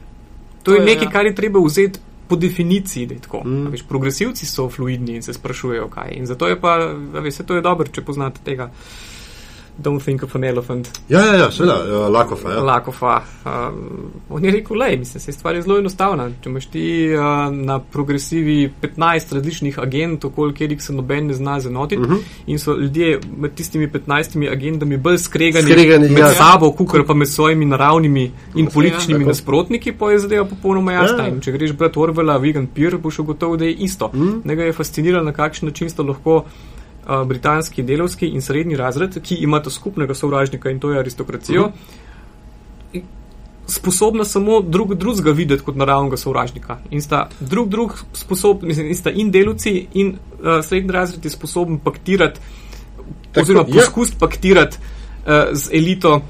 To, to je, je nekaj, ja. kar je treba vzeti po definiciji. Mm. Veš, progresivci so fluidni in se sprašujejo, kaj. In zato je pa, veš, to je dobro, če poznate tega. Don't think of an elephant. Ja, ja, ja seveda, uh, lakofa. Ja. Lakofa. Um, on je rekel, le, mislim, se stvar je zelo enostavna. Če imaš ti uh, na progresivi 15 različnih agent, okoli katerih se noben ne zna zenotiti uh mhm. -huh. in so ljudje med tistimi 15 agendami bolj skregani, skregani med ja. sabo, kukar pa med svojimi naravnimi in političnimi ja, nasprotniki, pa je zadeva popolnoma jasna. Ja. Če greš brat Orvela, Vegan Peer, boš ugotovil, da je isto. Uh mhm. -huh. Njega je fasciniralo, na kakšen način sta lahko britanski delovski in srednji razred, ki imata skupnega sovražnika in to je aristokracijo, uh -huh. sposobna samo drug drugega videti kot naravnega sovražnika. In sta drug drug sposobni, mislim, in sta in delovci in uh, srednji razred je sposoben paktirati, Tako, oziroma ja. poskusiti paktirati uh, z elito.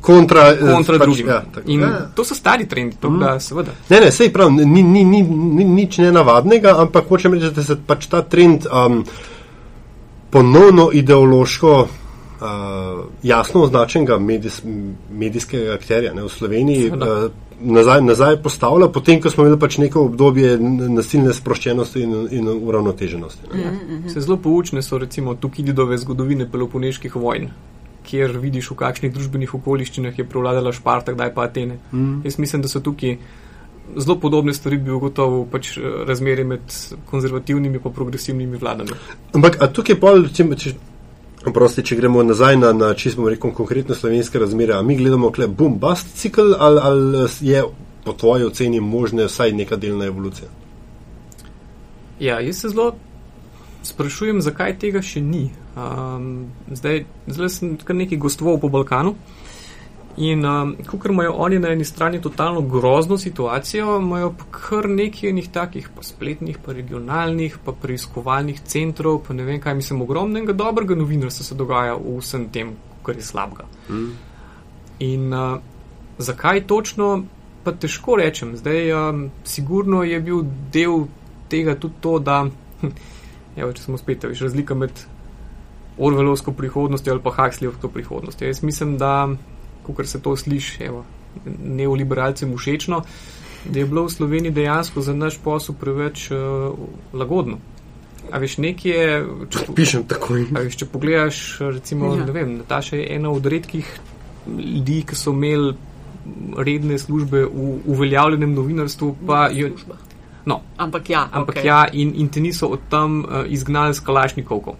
Kontra, kontra pač, drugim. Ja, in ja, ja. to so stari trendi, to mm. da seveda. Ne, ne, sej prav, ni, ni, ni, ni nič nenavadnega, ampak hočem reči, da se pač ta trend. Um, ponovno ideološko uh, jasno označenega medijs, medijskega akterja ne, v Sloveniji uh, nazaj, nazaj postavlja, potem ko smo imeli pač neko obdobje nasilne sproščenosti in, in uravnoteženosti. Mm -hmm. Se zelo poučne so recimo Tukididove zgodovine Peloponeških vojn kjer vidiš, v kakšnih družbenih okoliščinah je prevladala Šparta, kdaj pa Atene. Mm. Jaz mislim, da so tukaj zelo podobne stvari bi ugotovil pač eh, razmerje med konzervativnimi in progresivnimi vladami. Ampak tukaj pa, če, prosti, če gremo nazaj na, na če smo rekli konkretno slovenske razmere, a mi gledamo kle boom bust cikl ali, ali je po tvoji oceni možne vsaj neka delna evolucija? Ja, jaz se zelo sprašujem, zakaj tega še ni. Um, zdaj, zdaj sem kar nekaj gostoval po Balkanu. In um, ko imajo oni na eni strani totalno grozno situacijo, imajo pa kar nekaj enih takih, pa spletnih, pa regionalnih, pa preiskovalnih centrov, pa ne vem kaj, mislim, ogromnega dobrega novinarstva se dogaja v vsem tem, kar je slabega. Mm. In uh, zakaj točno, pa težko rečem. Zdaj, um, sigurno je bil del tega tudi to, da, evo, če smo spet, veš, razlika med Orvelovsko prihodnostjo ali pa Huxleyovsko prihodnostjo. Jaz mislim, da, kot se to sliši, evo, neoliberalcem všečno, da je bilo v Sloveniji dejansko za naš posel preveč uh, lagodno. A veš, nekje. Če, Pišem takoj. Veš, če pogledaš, recimo, ja. ne vem, Nataša je ena od redkih ljudi, ki so imeli redne službe v uveljavljenem novinarstvu. Jo, no, ampak ja, ampak okay. ja in, in te niso od tam uh, izgnali s kalašnikovko.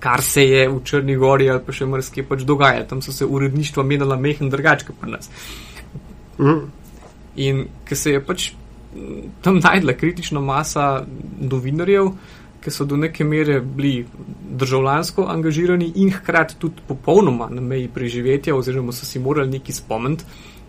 Kar se je v Črni Gori ali pa še mrske pač dogaja. Tam so se uredništva menjala mehen drugačke pri nas. Mm. In ker se je pač tam najdla kritična masa novinarjev, ki so do neke mere bili državljansko angažirani in hkrati tudi popolnoma na meji preživetja, oziroma so si morali nekaj spomniti,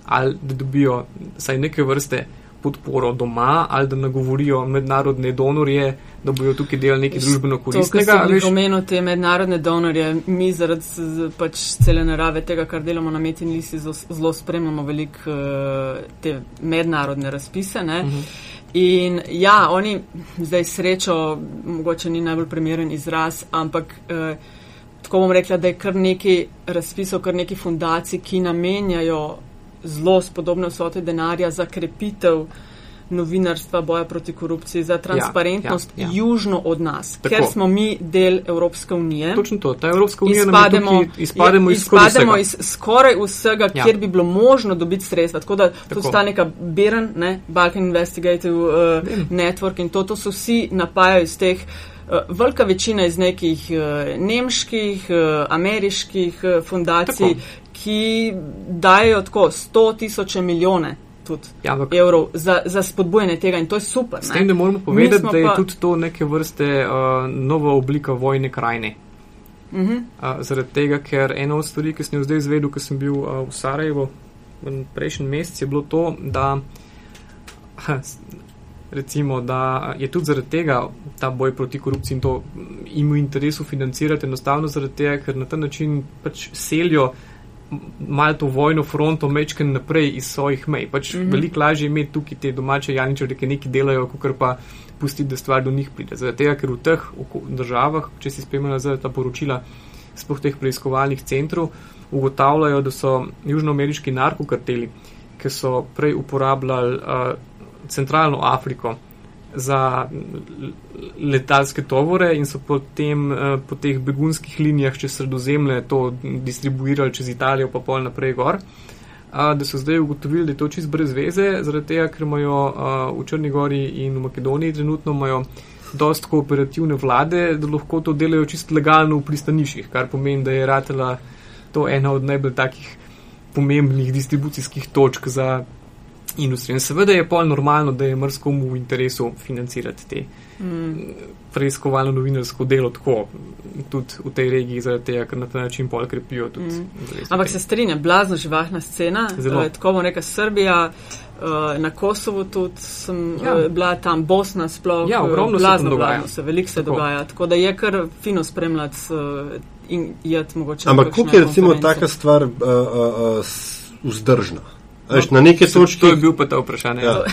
ali da dobijo saj neke vrste podporo doma, ali da nagovorijo mednarodne donorje, da bojo tukaj delali nekaj družbeno koristnega. Če omenimo te mednarodne donorje, mi zaradi pač cele narave tega, kar delamo na Metin Lisi, zelo spremljamo veliko uh, te mednarodne razpise. Uh mhm. -huh. In ja, oni zdaj srečo, mogoče ni najbolj primeren izraz, ampak uh, tako bom rekla, da je kar nekaj razpisov, kar nekaj fundacij, ki namenjajo zelo spodobne vsote denarja za krepitev novinarstva, boja proti korupciji, za transparentnost ja, ja, ja. južno od nas, Tako. ker smo mi del Evropske unije. Točno to, ta Evropska unija izpademo, izpademo, iz, izpademo iz skoraj vsega, ja. kjer bi bilo možno dobiti sredstva. Tako da Tako. to sta neka Beren, ne, Balkan Investigative uh, Network in to, to so vsi napajajo iz teh. Uh, velika večina iz nekih uh, nemških, uh, ameriških uh, fundacij, Tako ki dajo tako 100 tisoče milijone ja, evrov za, za spodbujanje tega in to je super. S tem, da moramo povedati, da je pa... tudi to neke vrste uh, nova oblika vojne krajine. Uh -huh. uh, zaradi tega, ker ena od stvari, ki sem jo zdaj izvedel, ko sem bil uh, v Sarajevo prejšnji mesec, je bilo to, da, recimo, da je tudi zaradi tega ta boj proti korupciji in to jim v interesu financirati enostavno zaradi tega, ker na ta način pač selijo malo to vojno fronto mečken naprej iz svojih mej. Pač mm -hmm. veliko lažje je imeti tukaj te domače janičare, ki nekaj delajo, kot pa pustiti, da stvar do njih pride. Zato, ker v teh državah, če si spremljala za ta poročila, sploh teh preiskovalnih centrov, ugotavljajo, da so južnoameriški narkokarteli, ki so prej uporabljali uh, centralno Afriko, za letalske tovore in so potem uh, po teh begunskih linijah čez sredozemlje to distribuirali čez Italijo, pa pol naprej gor. Da so zdaj ugotovili, da je to čist brez veze, zaradi tega, ker imajo v Črni Gori in v Makedoniji trenutno imajo dost kooperativne vlade, da lahko to delajo čist legalno v pristaniščih, kar pomeni, da je ratela to ena od najbolj takih pomembnih distribucijskih točk za industrijo. In seveda je pol normalno, da je mrskomu v interesu financirati te mm. preiskovalno novinarsko delo tako tudi v tej regiji, zaradi tega, ker na ta način pol krepijo tudi. Mm. Ampak se strinjam, blazno živahna scena, Zelo. Uh, tako bo neka Srbija. Uh, na Kosovo tudi sem ja. uh, bila tam, Bosna sploh. Ja, ogromno se dogaja. Se, veliko se tako. dogaja, tako da je kar fino spremljati uh, in jeti mogoče. Ampak kako je recimo taka stvar uh, uh, uh, vzdržna? Veš, na neki točki. To je bil pa ta vprašanje. Ja.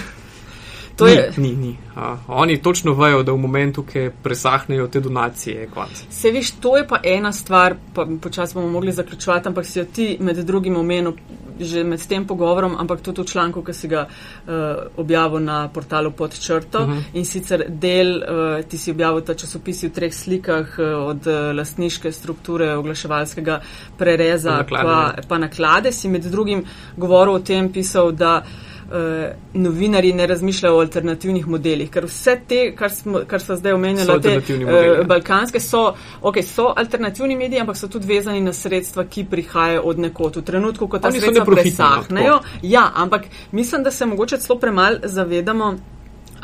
To je. Ni, ni, ni. A, oni točno vejo, da v momentu, ki presahnejo te donacije, je konc. Se viš, to je pa ena stvar, pa počasi bomo mogli zaključovati, ampak si jo ti med drugim omenil že med tem pogovorom, ampak tudi v članku, ki si ga uh, objavil na portalu pod črto uh mhm. -huh. in sicer del, uh, ti si objavil ta časopis v treh slikah uh, od uh, lastniške strukture oglaševalskega prereza pa naklade, pa, pa naklade, si med drugim govoril o tem, pisal, da uh, novinari ne razmišljajo o alternativnih modelih, ker vse te, kar, smo, kar so zdaj omenjali, te uh, balkanske, so, okay, so alternativni mediji, ampak so tudi vezani na sredstva, ki prihajajo od nekod. V trenutku, ko ta Oni sredstva presahnejo. Ja, ampak mislim, da se mogoče celo premal zavedamo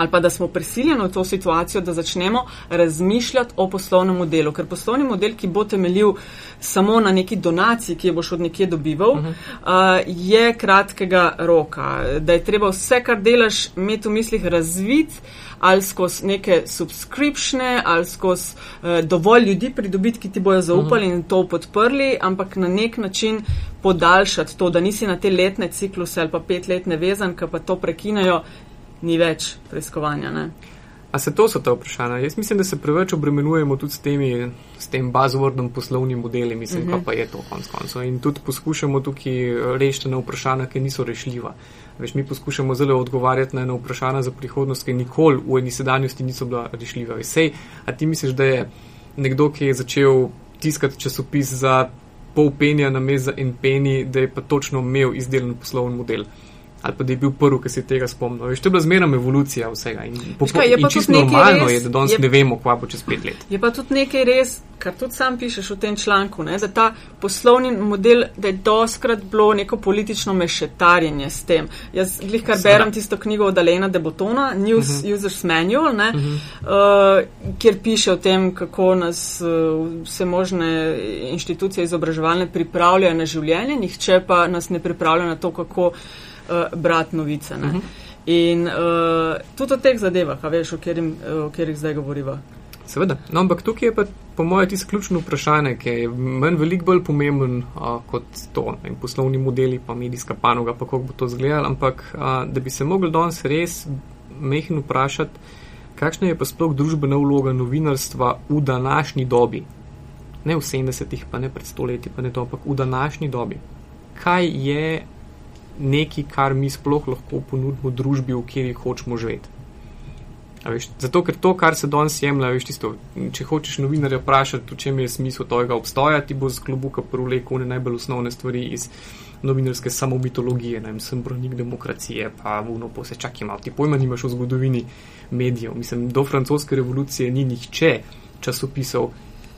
ali pa da smo prisiljeni v to situacijo, da začnemo razmišljati o poslovnem modelu. Ker poslovni model, ki bo temeljil samo na neki donaciji, ki jo boš od nekje dobival, uh -huh. uh, je kratkega roka. Da je treba vse, kar delaš, imeti v mislih razvit ali skozi neke subskripšne, ali skozi uh, dovolj ljudi pridobiti, ki ti bojo zaupali uh -huh. in to podprli, ampak na nek način podaljšati to, da nisi na te letne cikluse ali pa petletne vezan, ki pa to prekinajo ni več preiskovanja. Ne? A se to so ta vprašanja? Jaz mislim, da se preveč obremenujemo tudi s, temi, s tem buzzwordom poslovni modeli, mislim, uh -huh. pa, je to konc koncev. In tudi poskušamo tukaj rešiti na vprašanja, ki niso rešljiva. Veš, mi poskušamo zelo odgovarjati na eno vprašanje za prihodnost, ki nikoli v eni sedanjosti niso bila rešljiva. Sej, a ti misliš, da je nekdo, ki je začel tiskati časopis za pol penja na mez za en peni, da je pa točno imel izdelan poslovni model? Ali pa da je bil prvi, ki se tega spomnil. Veš, to je bila zmerna evolucija vsega. In, Škaj, in čisto normalno res, je, da danes ne vemo, kva bo čez pet let. Je pa tudi nekaj res, kar tudi sam pišeš v tem članku, ne, da ta poslovni model, da je doskrat bilo neko politično mešetarjenje s tem. Jaz glih kar Sveda. berem tisto knjigo od Alena de Botona, News uh -huh. Users Manual, ne, uh -huh. uh, kjer piše o tem, kako nas uh, vse možne inštitucije izobraževalne pripravljajo na življenje, nihče pa nas ne pripravlja na to, kako uh, brati novice. Uh mhm. -huh. In uh, tudi o teh zadevah, veš, o katerih zdaj govoriva. Seveda. No, ampak tukaj je pa po mojem tisto ključno vprašanje, ki je meni veliko bolj pomemben uh, kot to, in poslovni modeli, pa medijska panoga, pa kako bo to izgledalo. Ampak uh, da bi se mogli danes res mehko vprašati, kakšna je pa sploh družbena vloga novinarstva v današnji dobi. Ne v 70-ih, pa ne pred stoletji, pa ne to, ampak v današnji dobi. Kaj je nekaj, kar mi sploh lahko ponudimo družbi, v kateri hočemo živeti. Veš, zato, ker to, kar se danes jemlje, veš, tisto, če hočeš novinarja vprašati, v čem je smisel tega obstoja, ti bo z klobuka pruleko ne najbolj osnovne stvari iz novinarske samomitologije, ne vem, sem bronik demokracije, pa vuno po se čak ima, ti pojma nimaš o zgodovini medijev. Mislim, do francoske revolucije ni nihče časopisov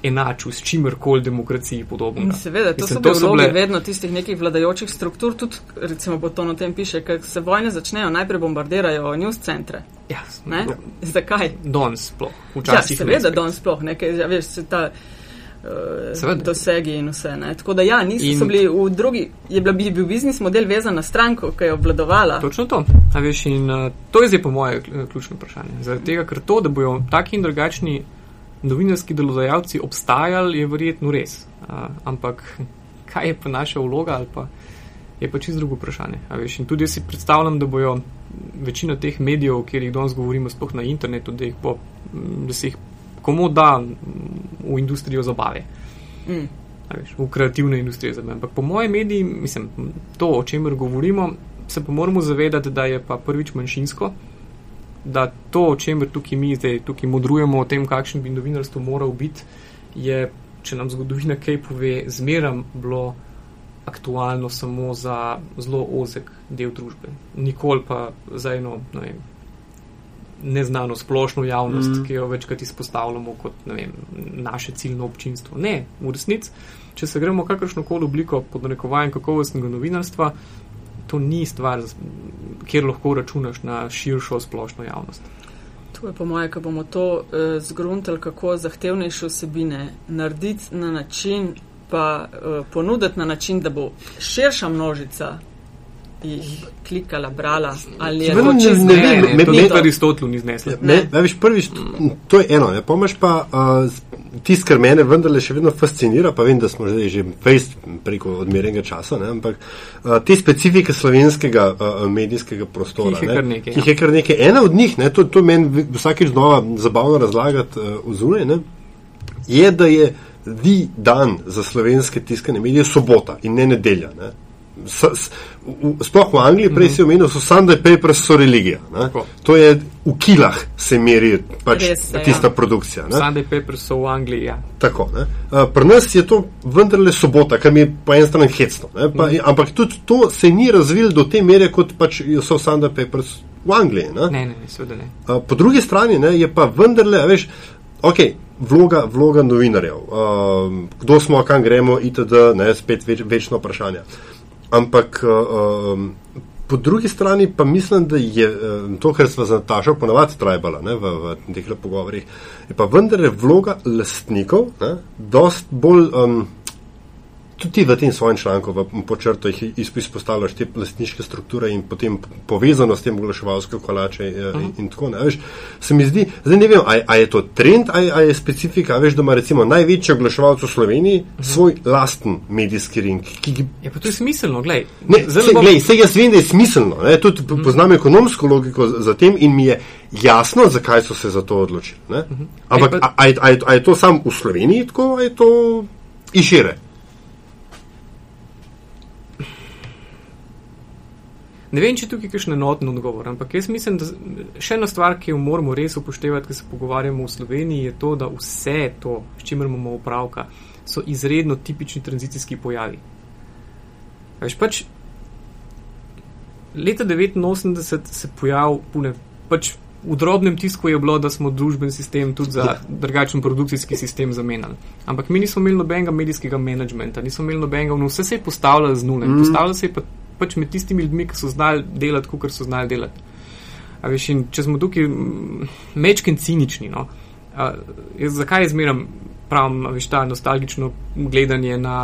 enačil s čimerkoli demokraciji podobno. Seveda, to Mislim, so, so bile vedno tistih nekih vladajočih struktur, tudi recimo po to na tem piše, ker se vojne začnejo, najprej bombardirajo news centre. Ja, ne? Ja. Zakaj? Don sploh, včasih. Ja, seveda, don sploh, nekaj, ja, veš, se ta. Uh, dosegi in vse. Ne? Tako da, ja, niso in... bili v drugi, je bil, je bil biznis model vezan na stranko, ki je obvladovala. Točno to. Veš, in, uh, to je zdaj po moje ključno vprašanje. Zaradi tega, ker to, da bojo taki in drugačni novinarski delodajalci obstajali, je verjetno res. A, ampak kaj je pa naša vloga ali pa je pa čisto drugo vprašanje. Veš, in tudi jaz si predstavljam, da bojo večina teh medijev, o katerih danes govorimo, sploh na internetu, da, bo, da se jih komu da v industrijo zabave. Mm. Veš, v kreativne industrije zabave. Ampak po mojem mediji, mislim, to, o čemer govorimo, se pa moramo zavedati, da je pa prvič manjšinsko da to, o čemer tukaj mi zdaj tukaj modrujemo, o tem, kakšen bi novinarstvo moral biti, je, če nam zgodovina kaj pove, zmeram bilo aktualno samo za zelo ozek del družbe. Nikoli pa za eno ne vem, neznano splošno javnost, mm. ki jo večkrat izpostavljamo kot vem, naše ciljno občinstvo. Ne, v resnici, če se gremo kakršno koli obliko pod narekovanjem kakovostnega novinarstva, to ni stvar, kjer lahko računaš na širšo splošno javnost. To je po mojem, ko bomo to uh, zgruntali, kako zahtevnejše vsebine narediti na način, pa uh, ponuditi na način, da bo širša množica jih klikala, brala ali je bilo čez ne, ne, ne, ne, to nekaj Aristotelu ni zneslo. Ne, ne, veš, prvič, to je eno, ne, pomaž pa uh, tisto, kar mene vendarle še vedno fascinira, pa vem, da smo že, že fejst preko odmerenega časa, ne, ampak uh, te specifike slovenskega uh, medijskega prostora, ki jih, ne, nekaj, ki jih je kar nekaj. Ena od njih, ne, to, to meni vsakeč znova zabavno razlagati uh, vzune, ne, je, da je di dan za slovenske tiskane medije sobota in ne nedelja. Ne. S, s, sploh v Angliji, prej si omenil, so Sunday Papers, so religija. To je v kilah se meri pač Res, tista ja. produkcija. Ne? Sunday Papers so v Angliji. Ja. Tako. Uh, Pri nas je to vendarle sobota, kar mi je po eni strani hecno. Pa, mm. Ampak tudi to se ni razvil do te mere, kot pač so Sunday Papers v Angliji. Ne, ne, ne, seveda ne. Uh, po drugi strani ne, je pa vendarle, veš, ok. Vloga, vloga novinarjev, uh, kdo smo, kam gremo, itd., ne, spet več, večno vprašanje. Uh, Ampak um, po drugi strani pa mislim, da je to, kar smo za Natašo ponavadi trajbala ne, v, v teh pogovorih, je pa vendar vloga lastnikov, dost bolj um, tudi v tem svojem članku, v počrtu, izpostavljaš te lastniške strukture in potem povezano s tem oglaševalske kolače uh -huh. in, mhm. in tako naprej. Se mi zdi, zdaj ne vem, a je to trend, a je specifika, veš, da ima recimo največji oglaševalec v Sloveniji uh mhm. -huh. svoj lasten medijski ring. Ki, ki... Ja, pa to je smiselno, gledaj. Ne, se, bom... glej, se jaz vem, da je smiselno, ne, tudi uh mhm. -huh. poznam ekonomsko logiko za tem in mi je jasno, zakaj so se za to odločili. Uh -huh. Ampak, Ej, pa... je to samo v Sloveniji tako, a je to in Ne vem, če tukaj je kakšen enoten odgovor, ampak jaz mislim, da še ena stvar, ki jo moramo res upoštevati, ko se pogovarjamo v Sloveniji, je to, da vse to, s čimer imamo opravka, so izredno tipični tranzicijski pojavi. Veš pač, leta 89 se pojavil, pune, pač v drobnem tisku je bilo, da smo družben sistem tudi za drugačen produkcijski sistem zamenjali. Ampak mi nismo imeli nobenega medijskega menedžmenta, nismo imeli nobenega, no vse se je postavljalo z nule. Mm. Postavljalo se je pa pač med tistimi ljudmi, ki so znali delati, kot so znali delati. Veš, če smo tukaj mečken cinični, no, a, jaz, zakaj izmeram pravim, veš, ta nostalgično gledanje na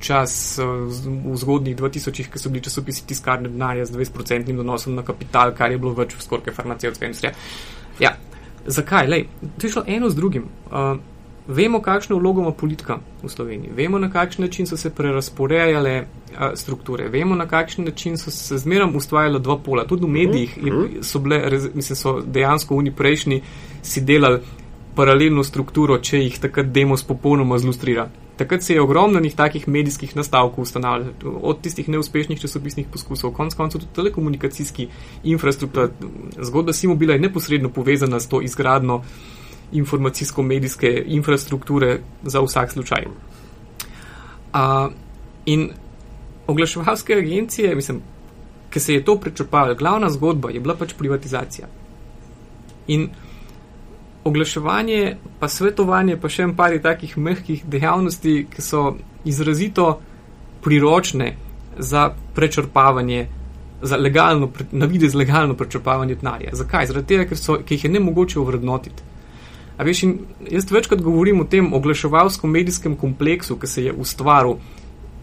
čas v zgodnjih 2000-ih, ko so bili časopisi tiskarne denarja z 20-procentnim donosom na kapital, kar je bilo več v skorke farmacevtske industrije. Ja, zakaj? Lej, to je šlo eno z drugim. Uh, Vemo, kakšno vlogo ima politika v Sloveniji, vemo, na kakšen način so se prerasporejale a, strukture, vemo, na kakšen način so se zmerom ustvarjala dva pola. Tudi v medijih je, mhm. so, bile, mislim, so dejansko oni prejšnji si delali paralelno strukturo, če jih takrat demos popolnoma zlustrira. Takrat se je ogromno njih takih medijskih nastavkov ustanavljalo, od tistih neuspešnih časopisnih poskusov, konc koncev tudi telekomunikacijski infrastruktura. Zgodba Simobila je neposredno povezana s to izgradno informacijsko-medijske infrastrukture za vsak slučaj. Uh, in oglaševalske agencije, mislim, ki se je to prečrpalo, glavna zgodba je bila pač privatizacija. In oglaševanje, pa svetovanje, pa še en par takih mehkih dejavnosti, ki so izrazito priročne za prečrpavanje, za legalno, na videz legalno prečrpavanje denarja. Zakaj? Zaradi tega, ker, so, ker jih je ne mogoče ovrednotiti. A veš, jaz večkrat govorim o tem oglaševalskem medijskem kompleksu, ki se je ustvaril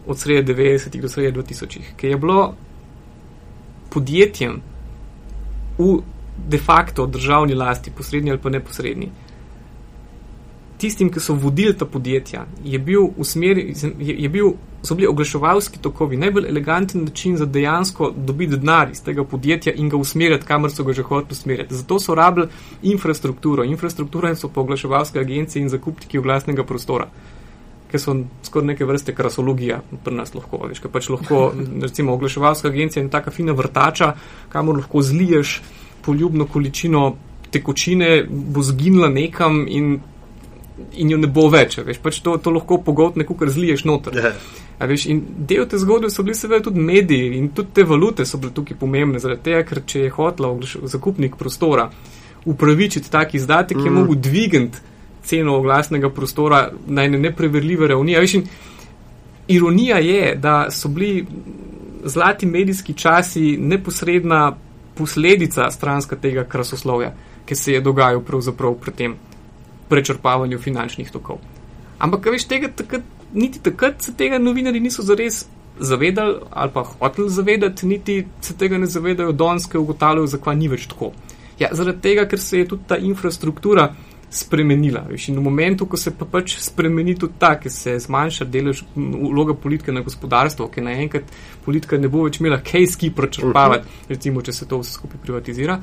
od sredi 90-ih do sredi 2000-ih, ki je bilo podjetjem v de facto državni lasti, posrednji ali pa neposrednji, tistim, ki so vodili ta podjetja, je bil, smeri, je, je bil so bili oglaševalski tokovi najbolj eleganten način za dejansko dobiti denar iz tega podjetja in ga usmerjati, kamor so ga že hoteli usmerjati. Zato so rabili infrastrukturo. Infrastruktura so pa oglaševalske agencije in zakupniki oglasnega prostora. Ker so skoraj neke vrste krasologija pri nas lahko. Veš, pač lahko recimo oglaševalska agencija je taka fina vrtača, kamor lahko zliješ poljubno količino tekočine, bo zginila nekam in in jo ne bo več. Veš, pač to, to lahko pogotne, ko kar zliješ noter. Yeah. Ja. Veš, in del te zgodbe so bili seveda tudi mediji in tudi te valute so bile tukaj pomembne, zaradi tega, ker če je hotla zakupnik prostora upravičiti tak izdatek, mm. je mogel dvigant ceno oglasnega prostora na ene nepreverljive ravni. Veš, ironija je, da so bili zlati medijski časi neposredna posledica stranska tega krasoslovja, ki se je dogajal pravzaprav pred tem prečrpavanju finančnih tokov. Ampak, veš, tega takrat, niti takrat se tega novinari niso zares zavedali ali pa hoteli zavedati, niti se tega ne zavedajo donske ugotavljajo, zakaj ni več tako. Ja, zaradi tega, ker se je tudi ta infrastruktura spremenila. Veš, in v momentu, ko se pa pač spremeni tudi ta, ker se zmanjša delež vloga politike na gospodarstvo, ker naenkrat politika ne bo več imela kejski prečrpavati, uh -huh. recimo, če se to vse skupaj privatizira.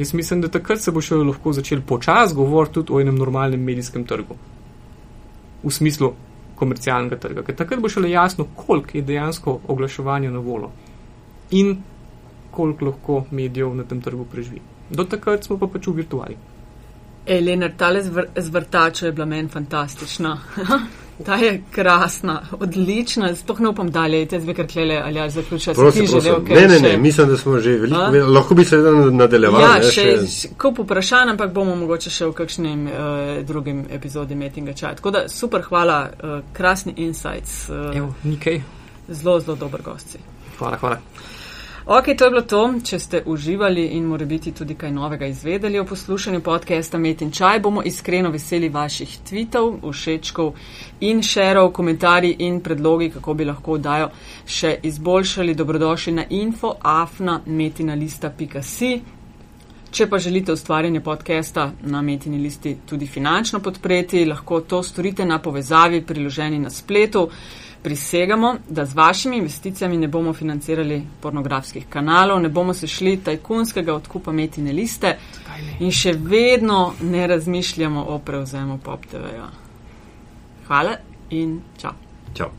Jaz mislim, da takrat se bo še lahko začel počasi govoriti tudi o enem normalnem medijskem trgu. V smislu komercialnega trga. Ker takrat bo šele jasno, koliko je dejansko oglaševanja na volo in koliko lahko medijev na tem trgu preživi. Do takrat smo pa pač v virtuali. Elena, tale zvrtača je bila meni fantastična. Ta je krasna, odlična, sploh ne upam dalje, te zve, ker klele ali ja zaključa se ti želel. Ne, ne, ne, mislim, da smo že veliko, A? lahko bi se nadaljevali. Ja, ne, še, še kup vprašanj, ampak bomo mogoče še v kakšnem uh, drugim epizodi Metinga čat. Tako da super, hvala, uh, krasni insights. Uh, Evo, nikaj. Zelo, zelo dober gosti. Hvala, hvala. Ok, to je bilo to. Če ste uživali in more biti tudi kaj novega izvedeli o poslušanju podcasta Met in Čaj, bomo iskreno veseli vaših tweetov, všečkov in šerov, komentarji in predlogi, kako bi lahko dajo še izboljšali. Dobrodošli na infoafna.metinalista.si. Če pa želite ustvarjanje podcasta na Metini listi tudi finančno podpreti, lahko to storite na povezavi priloženi na spletu prisegamo, da z vašimi investicijami ne bomo financirali pornografskih kanalov, ne bomo se šli tajkunskega odkupa metine liste in še vedno ne razmišljamo o prevzemu Pop TV-ja. Hvala in čau. Čau.